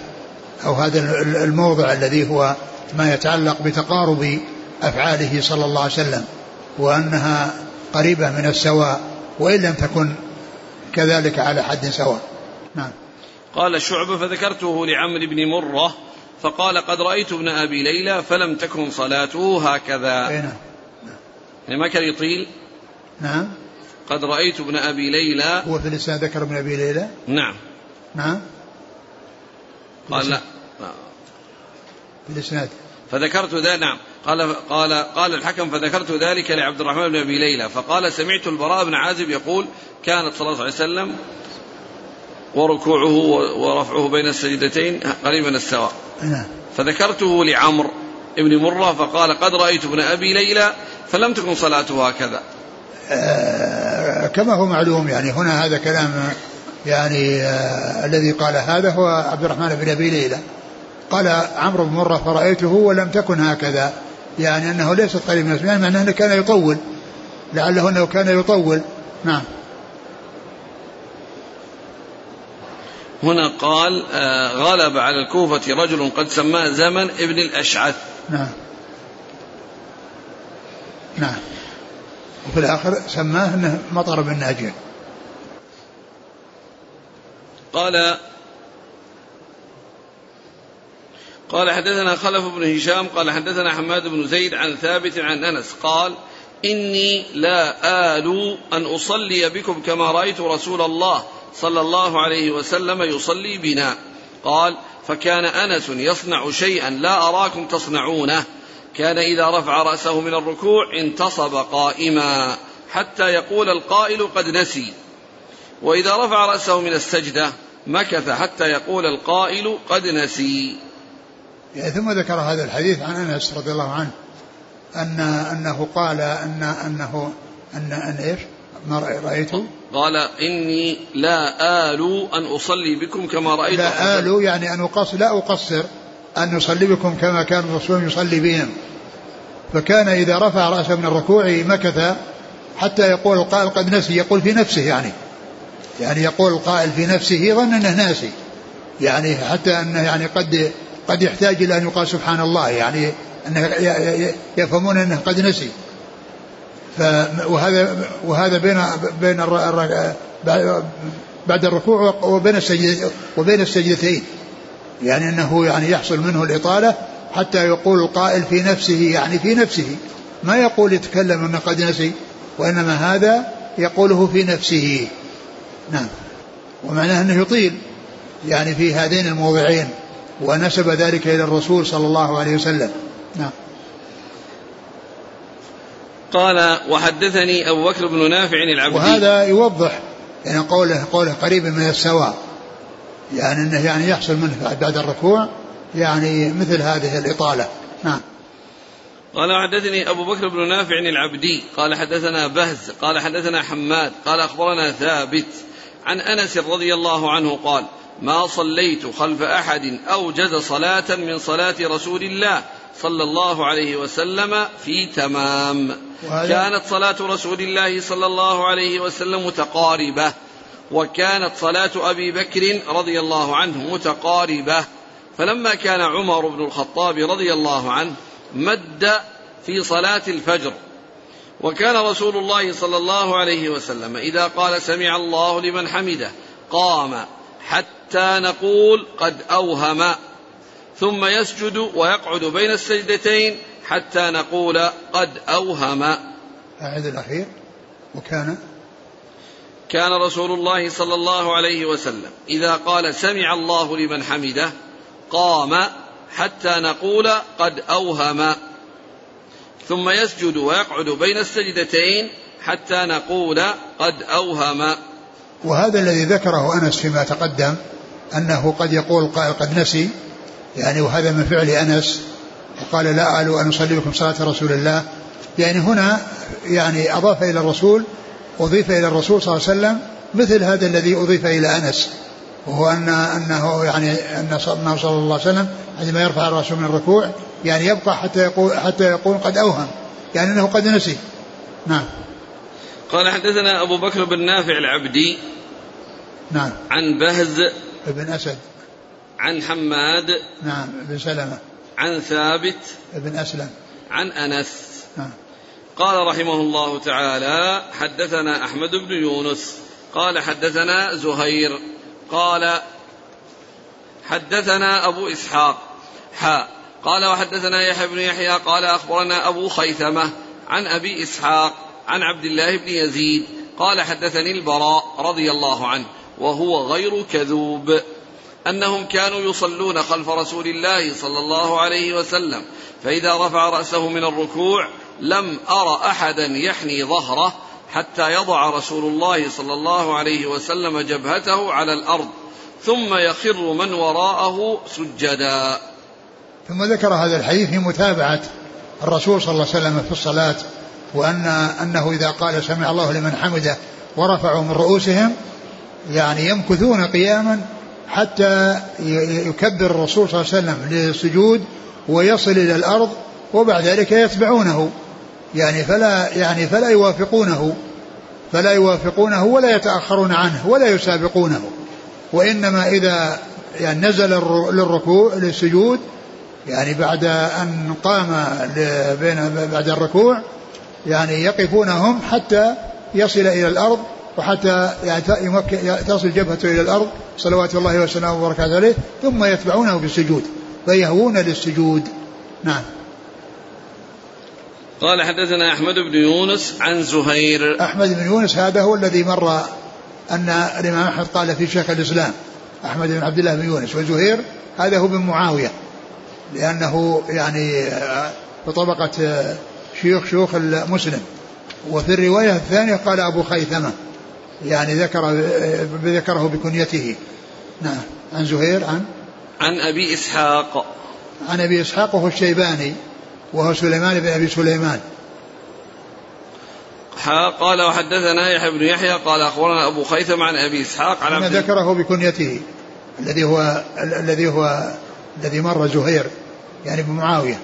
أو هذا الموضع الذي هو ما يتعلق بتقارب أفعاله صلى الله عليه وسلم وأنها قريبة من السواء وإن لم تكن كذلك على حد سواء. نعم. قال الشعبة فذكرته لعمرو بن مرة فقال قد رأيت ابن أبي ليلى فلم تكن صلاته هكذا. أي نعم. يعني ما كان يطيل؟ نعم. قد رأيت ابن أبي ليلى. هو في الإسناد ذكر ابن أبي ليلى؟ نعم. نعم. قال لا. في الإسناد فذكرت ذا نعم. قال قال قال الحكم فذكرت ذلك لعبد الرحمن بن أبي ليلى. فقال سمعت البراء بن عازب يقول كانت صلى الله عليه وسلم وركوعه ورفعه بين السجدتين قريبا السواء نعم. فذكرته لعمرو بن مرة فقال قد رأيت ابن أبي ليلى فلم تكن صلاته هكذا. آه كما هو معلوم يعني هنا هذا كلام يعني آه الذي قال هذا هو عبد الرحمن بن أبي ليلى. قال عمرو بن مرة فرأيته ولم تكن هكذا يعني أنه ليست قريب من يعني معناه أنه كان يطول. لعله أنه كان يطول. نعم. هنا قال آه غلب على الكوفة رجل قد سماه زمن ابن الأشعث. نعم. نعم. وفي الآخر سماه أنه مطر بن ناجين. قال قال حدثنا خلف بن هشام قال حدثنا حماد بن زيد عن ثابت عن أنس قال إني لا آل أن أصلي بكم كما رأيت رسول الله صلى الله عليه وسلم يصلي بنا. قال فكان أنس يصنع شيئا لا أراكم تصنعونه كان إذا رفع رأسه من الركوع انتصب قائما حتى يقول القائل قد نسي وإذا رفع رأسه من السجدة مكث حتى يقول القائل قد نسي يعني ثم ذكر هذا الحديث عن أنس رضي الله عنه أن أنه قال أن أنه أن أن إيش؟ ما رأيته؟ قال إني لا آل أن أصلي بكم كما رأيت لا آل يعني أن اقصر لا أقصر أن أصلي بكم كما كان الرسول يصلي بهم فكان إذا رفع رأسه من الركوع مكث حتى يقول القائل قد نسي يقول في نفسه يعني يعني يقول القائل في نفسه ظن أنه ناسي. يعني حتى أنه يعني قد قد يحتاج إلى أن يقال سبحان الله يعني أنه يفهمون أنه قد نسي. وهذا وهذا بين بين بعد الركوع وبين وبين السجدتين. يعني أنه يعني يحصل منه الإطالة حتى يقول القائل في نفسه يعني في نفسه. ما يقول يتكلم أنه قد نسي وإنما هذا يقوله في نفسه. نعم. ومعناه أنه يطيل يعني في هذين الموضعين ونسب ذلك إلى الرسول صلى الله عليه وسلم. نعم. قال وحدثني أبو بكر بن نافع العبدي. وهذا يوضح يعني قوله قوله قريب من السواء. يعني إنه يعني يحصل منه بعد الركوع يعني مثل هذه الإطالة. نعم. قال حدثني أبو بكر بن نافع العبدي. قال حدثنا بهز قال حدثنا حماد قال أخبرنا ثابت. عن أنس رضي الله عنه قال ما صليت خلف أحد اوجز صلاة من صلاة رسول الله صلى الله عليه وسلم في تمام. كانت صلاة رسول الله صلى الله عليه وسلم متقاربة وكانت صلاة أبي بكر رضي الله عنه متقاربة. فلما كان عمر بن الخطاب رضي الله عنه مد في صلاة الفجر وكان رسول الله صلى الله عليه وسلم إذا قال سمع الله لمن حمده قام حتى نقول قد أوهم. ثم يسجد ويقعد بين السجدتين حتى نقول قد أوهم. أعد الأخير. وكان كان رسول الله صلى الله عليه وسلم إذا قال سمع الله لمن حمده قام حتى نقول قد أوهم. ثم يسجد ويقعد بين السجدتين حتى نقول قد أوهم. وهذا الذي ذكره أنس فيما تقدم أنه قد يقول قائل قد نسي يعني وهذا من فعل أنس وقال لا أعلو أن أصلي بكم صلاة رسول الله. يعني هنا يعني أضاف إلى الرسول أضيف إلى الرسول صلى الله عليه وسلم مثل هذا الذي أضيف إلى أنس وهو أن أنه يعني أن صلى الله عليه وسلم عندما يرفع رأسه من الركوع يعني يبقى حتى يقول حتى يقول قد أوهم يعني أنه قد نسي. نعم. قال حدثنا أبو بكر بن نافع العبدي نعم. عن بهز بن أسد. عن حماد نعم بن سلمة. عن ثابت بن أسلم. عن أنس. نعم. قال رحمه الله تعالى حدثنا أحمد بن يونس. قال حدثنا زهير. قال حدثنا أبو إسحاق. حاء. قال وحدثنا يحيى بن يحيى قال أخبرنا أبو خيثمة عن أبي إسحاق عن عبد الله بن يزيد قال حدثني البراء رضي الله عنه وهو غير كذوب أنهم كانوا يصلون خلف رسول الله صلى الله عليه وسلم فإذا رفع رأسه من الركوع لم أر أحدا يحني ظهره حتى يضع رسول الله صلى الله عليه وسلم جبهته على الأرض ثم يخر من وراءه سجدا ثم ذكر هذا الحديث في متابعة الرسول صلى الله عليه وسلم في الصلاة وان أنه إذا قال سمع الله لمن حمده ورفعوا من رؤوسهم يعني يمكثون قياما حتى يكبر الرسول صلى الله عليه وسلم للسجود ويصل إلى الأرض وبعد ذلك يتبعونه. يعني فلا يعني فلا يوافقونه. فلا يوافقونه ولا يتأخرون عنه ولا يسابقونه. وإنما اذا يعني نزل للركوع للسجود يعني بعد أن قام بين بعد الركوع يعني يقفون هم حتى يصل إلى الأرض وحتى يعني تصل جبهته إلى الأرض صلوات الله وسلامه وبركاته عليه ثم يتبعونه بالسجود فيهوون للسجود. نعم. قال حدثنا أحمد بن يونس عن زهير. أحمد بن يونس هذا هو الذي مر أن الإمام أحمد قال في شيخ الإسلام أحمد بن عبد الله بن يونس وزهير هذا هو بن معاوية. لأنه يعني في طبقه شيوخ شيوخ مسلم وفي الرواية الثانية قال أبو خيثمة يعني ذكر ذكره بكنيته. نعم. عن زهير عن؟ عن أبي إسحاق. عن أبي إسحاق وهو الشيباني وهو سليمان بن أبي سليمان. قال وحدثنا يحيى بن يحيى قال أخبرنا أبو خيثم عن أبي إسحاق عن عبد ذكره بكنيته الذي هو الذي هو الذي مر زهير. يعني بمعاوية.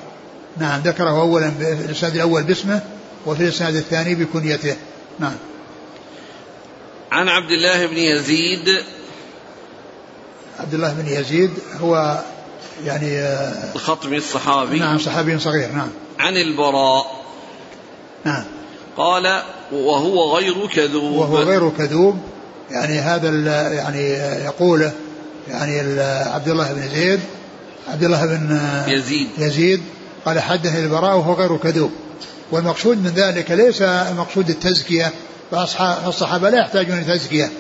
نعم ذكره اولا في الاسناد الأول باسمه وفي الاسناد الثاني بكنيته. نعم. عن عبد الله بن يزيد. عبد الله بن يزيد هو يعني آه، الخطمي الصحابي. نعم صحابي صغير. نعم. عن البراء. نعم. قال وهو غير كذوب. وهو غير كذوب. يعني هذا يعني يقوله يعني عبد الله بن زيد عبد الله بن يزيد. يزيد قال حدث البراء وهو غير كذوب. والمقصود من ذلك ليس مقصود التزكية فالصحابة لا يحتاجون لتزكية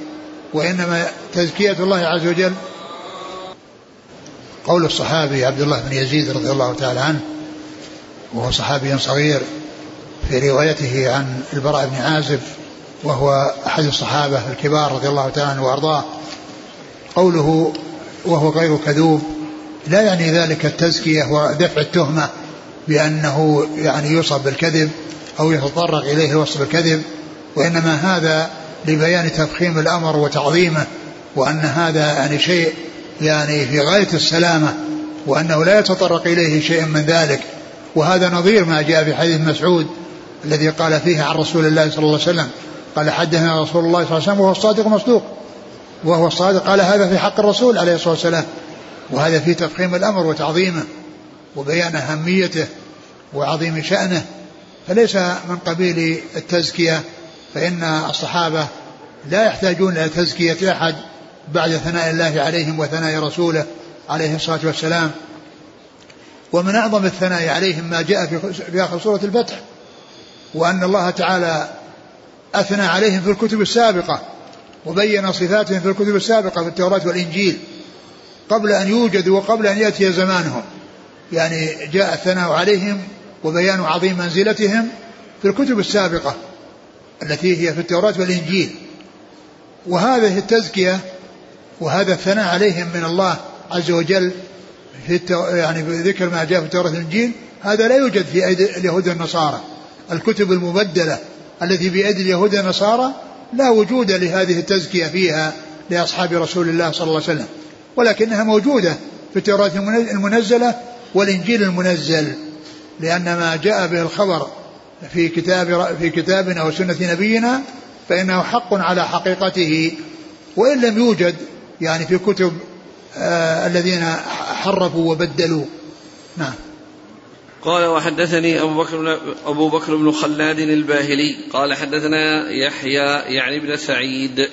وإنما تزكية الله عز وجل. قول الصحابي عبد الله بن يزيد رضي الله تعالى عنه وهو صحابي صغير في روايته عن البراء بن عازب وهو أحد الصحابة الكبار رضي الله تعالى عنه وأرضاه. قوله وهو غير كذوب لا يعني ذلك التزكية ودفع التهمة بأنه يعني يوصف بالكذب أو يتطرق إليه الوصف بالكذب وإنما هذا لبيان تفخيم الأمر وتعظيمه وأن هذا يعني شيء يعني في غاية السلامة وأنه لا يتطرق إليه شيء من ذلك. وهذا نظير ما جاء في حديث مسعود الذي قال فيه عن رسول الله صلى الله عليه وسلم قال حدثنا رسول الله صلى الله عليه وسلم وهو الصادق المصدوق وهو الصادق قال هذا في حق الرسول عليه الصلاة والسلام. وهذا في تفخيم الأمر وتعظيمه وبيان أهميته وعظيم شأنه فليس من قبيل التزكية فإن الصحابة لا يحتاجون إلى تزكية أحد بعد ثناء الله عليهم وثناء رسوله عليه الصلاة والسلام. ومن أعظم الثناء عليهم ما جاء في آخر سورة الفتح وأن الله تعالى أثنى عليهم في الكتب السابقة وبين صفاتهم في الكتب السابقة في التوراة والإنجيل. قبل أن يوجدوا وقبل أن يأتي زمانهم. يعني جاء الثناء عليهم وبيان عظيم منزلتهم في الكتب السابقة التي هي في التوراة والإنجيل. وهذه التزكية وهذا الثناء عليهم من الله عز وجل في التو... يعني ذكر ما جاء في التوراة والإنجيل هذا لا يوجد في أيدي اليهود والنصارى. الكتب المبدلة التي في أيدي اليهود والنصارى لا وجود لهذه التزكية فيها لأصحاب رسول الله صلى الله عليه وسلم. ولكنها موجودة في التوراة المنزلة والإنجيل المنزل لأن ما جاء به الخبر في كتاب في كتابنا وسنة نبينا فإنه حق على حقيقته. وإن لم يوجد يعني في كتب آه الذين حرفوا وبدلوا. نعم. قال وحدثني أبو بكر أبو بكر بن خلاد الباهلي قال حدثنا يحيى يعني ابن سعيد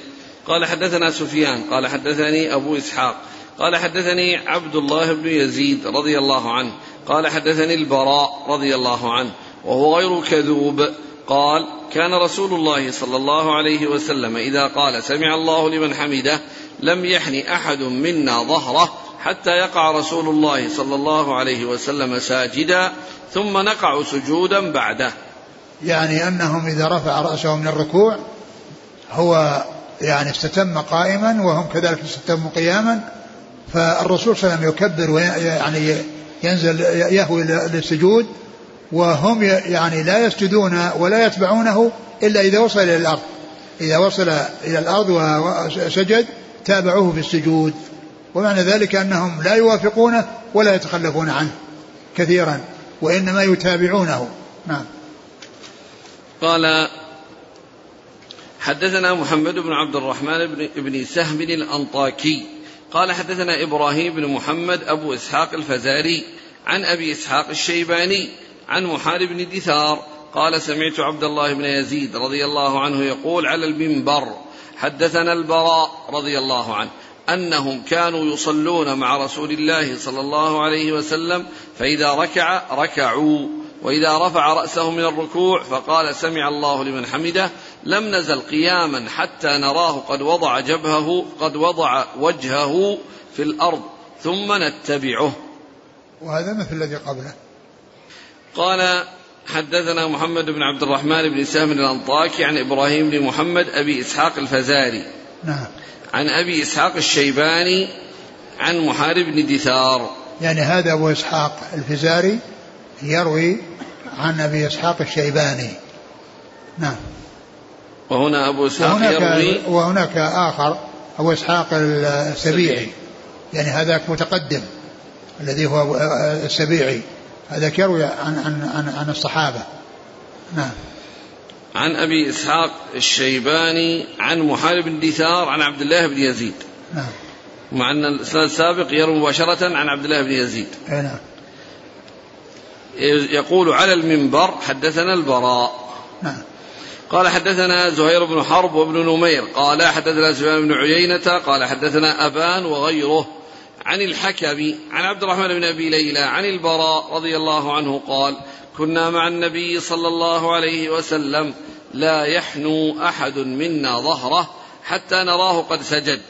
قال حدثنا سفيان قال حدثني أبو إسحاق قال حدثني عبد الله بن يزيد رضي الله عنه قال حدثني البراء رضي الله عنه وهو غير كذوب قال كان رسول الله صلى الله عليه وسلم إذا قال سمع الله لمن حمده لم يحن أحد منا ظهره حتى يقع رسول الله صلى الله عليه وسلم ساجدا ثم نقع سجودا بعده. يعني أنهم إذا رفع رأسه من الركوع هو يعني استتم قائما وهم كذلك استتموا قياما فالرسول صلى الله عليه وسلم يكبر ويعني ينزل يهوي للسجود وهم يعني لا يسجدون ولا يتبعونه إلا إذا وصل إلى الأرض. إذا وصل إلى الأرض وسجد تابعوه في السجود. ومعنى ذلك أنهم لا يوافقونه ولا يتخلفون عنه كثيرا وإنما يتابعونه. نعم. قال حدثنا محمد بن عبد الرحمن بن, بن سهم الأنطاكي قال حدثنا إبراهيم بن محمد أبو إسحاق الفزاري عن أبي إسحاق الشيباني عن محارب بن دثار قال سمعت عبد الله بن يزيد رضي الله عنه يقول على المنبر حدثنا البراء رضي الله عنه أنهم كانوا يصلون مع رسول الله صلى الله عليه وسلم فإذا ركع ركعوا وإذا رفع رأسه من الركوع فقال سمع الله لمن حمده لم نزل قياما حتى نراه قد وضع جبهه قد وضع وجهه في الأرض ثم نتبعه. وهذا مثل الذي قبله. قال حدثنا محمد بن عبد الرحمن بن سهم الأنطاكي عن إبراهيم بن محمد أبي إسحاق الفزاري. نعم. عن أبي إسحاق الشيباني عن محارب بن دثار. يعني هذا أبو إسحاق الفزاري يروي عن أبي إسحاق الشيباني. نعم. وهنا أبو إسحاق وهناك يروي وهناك آخر أبو إسحاق السبيعي. يعني هذاك متقدم الذي هو السبيعي. هذاك يروي عن عن عن, عن الصحابة. نعم. عن أبي إسحاق الشيباني عن محارب بن دثار عن عبد الله بن يزيد. نعم. مع أن الإسناد السابق يروي مباشرة عن عبد الله بن يزيد. نعم. يقول على المنبر حدثنا البراء. نعم. قال حدثنا زهير بن حرب وابن نمير. قال حدثنا سفيان بن عيينة. قال حدثنا أبان وغيره عن الحكم عن عبد الرحمن بن أبي ليلى عن البراء رضي الله عنه قال كنا مع النبي صلى الله عليه وسلم لا يحنو أحد منا ظهره حتى نراه قد سجد.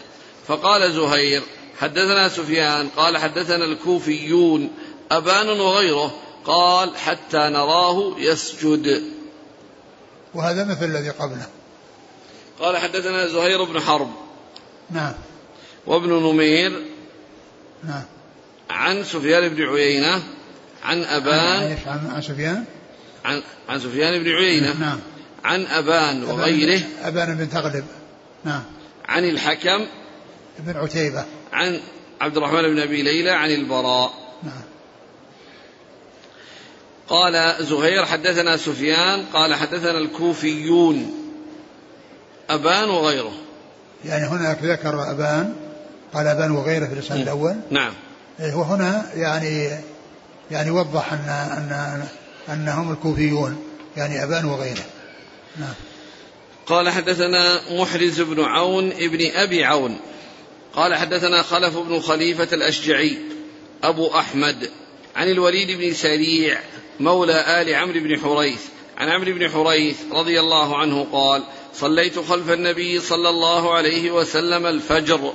فقال زهير حدثنا سفيان. قال حدثنا الكوفيون. أبان وغيره قال حتى نراه يسجد. وهذا مثل الذي قبله. قال حدثنا زهير بن حرب. نعم. وابن نمير. نعم. عن سفيان بن عيينة. عن أبان. عن, عن سفيان؟ عن عن سفيان بن عيينة. نعم. عن أبان وغيره. أبان بن تغلب. نعم. عن الحكم. بن عتيبة. عن عبد الرحمن بن أبي ليلى عن البراء. نعم. قال زهير حدثنا سفيان قال حدثنا الكوفيون أبان وغيره. يعني هناك ذكر أبان قال أبان وغيره في الإسناد الأول. نعم. إيه، وهنا يعني يعني وضح أن أن أنهم الكوفيون يعني أبان وغيره. نعم. قال حدثنا محرز بن عون ابن أبي عون. قال حدثنا خلف بن خليفة الأشجعي أبو أحمد عن الوليد بن سريع مولى آل عمرو بن حريث. عن عمرو بن حريث رضي الله عنه قال صليت خلف النبي صلى الله عليه وسلم الفجر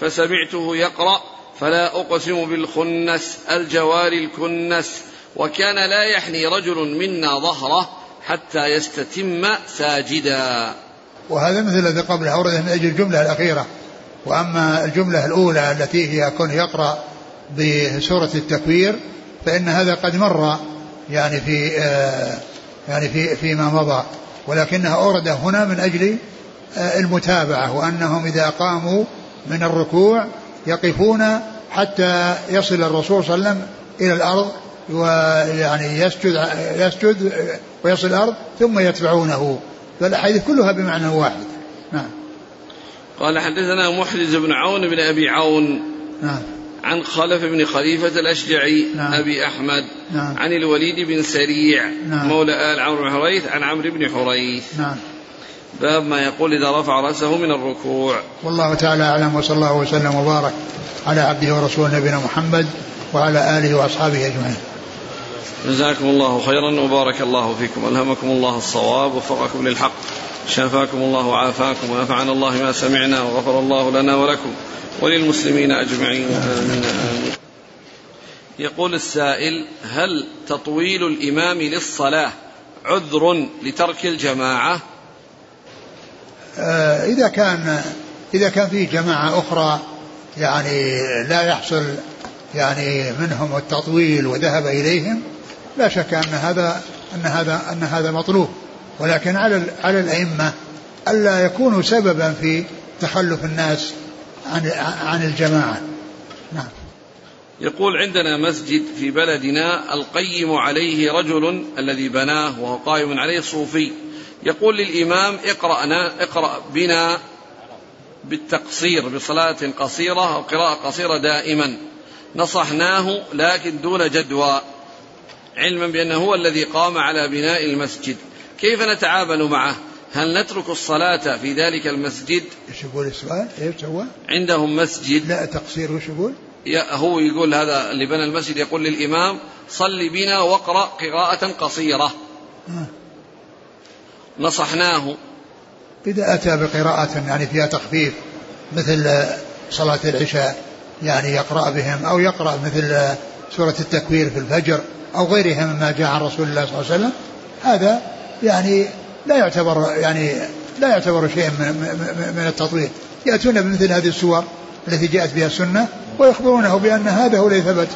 فسمعته يقرأ فلا أقسم بالخنس الجوار الكنس. وكان لا يحني رجل منا ظهره حتى يستتم ساجدا. وهذا مثل الذي قبله أورده من أجل الجملة الأخيرة. وأما الجملة الأولى التي هي كون يقرأ بسورة التكوير فإن هذا قد مر يعني في آه يعني في فيما مضى ولكنها أورد هنا من أجل آه، المتابعة وأنهم إذا قاموا من الركوع يقفون حتى يصل الرسول صلى الله عليه وسلم إلى الأرض ويعني يسجد يسجد ويصل الأرض ثم يتبعونه. فالأحاديث كلها بمعنى واحد. نعم. قال حدثنا محرز بن عون بن أبي عون. نعم. عن خلف بن خليفة الأشجعي نعم. أبي أحمد. نعم. عن الوليد بن سريع. نعم. مولى آل عمرو بن حريث. عن عمرو بن حريث. نعم. باب ما يقول إذا رفع رأسه من الركوع. والله تعالى أعلم وصلى الله وسلم وبارك على عبده ورسوله نبينا محمد وعلى آله وأصحابه أجمعين. جزاكم الله خيرا وبارك الله فيكم. ألهمكم الله الصواب وفقكم للحق شافاكم الله وعافاكم ونفعنا الله ما سمعنا وغفر الله لنا ولكم. وللمسلمين أجمعين آمين آمين. يقول السائل هل تطويل الإمام للصلاة عذر لترك الجماعة؟ آه إذا كان إذا كان في جماعة أخرى يعني لا يحصل يعني منهم التطويل وذهب إليهم لا شك أن هذا أن هذا أن هذا مطلوب. ولكن على على الأئمة ألا يكونوا سببا في تخلف الناس عن عن الجماعة. نعم. يقول عندنا مسجد في بلدنا القيم عليه رجل الذي بناه وهو قائم عليه صوفي. يقول للإمام اقرأنا اقرأ بنا بالتقصير بصلاة قصيرة أو قراءة قصيرة دائما. نصحناه لكن دون جدوى علما بأنه هو الذي قام على بناء المسجد. كيف نتعامل معه؟ هل نترك الصلاة في ذلك المسجد؟ إيش يقول السؤال؟ إيش سوى؟ عندهم مسجد. لا تقصير وش يقول؟ هو يقول هذا اللي بنى المسجد يقول للإمام صل بنا واقرأ قراءة قصيرة. آه. نصحناه. إذا أتى بقراءة يعني فيها تخفيف مثل صلاة العشاء يعني يقرأ بهم أو يقرأ مثل سورة التكوير في الفجر أو غيرها مما جاء عن رسول الله صلى الله عليه وسلم هذا يعني لا يعتبر يعني لا يعتبر شيء من, التطويل يأتون بمثل هذه السور التي جاءت بها السنة ويخبرونه بأن هذا هو الذي ثبت.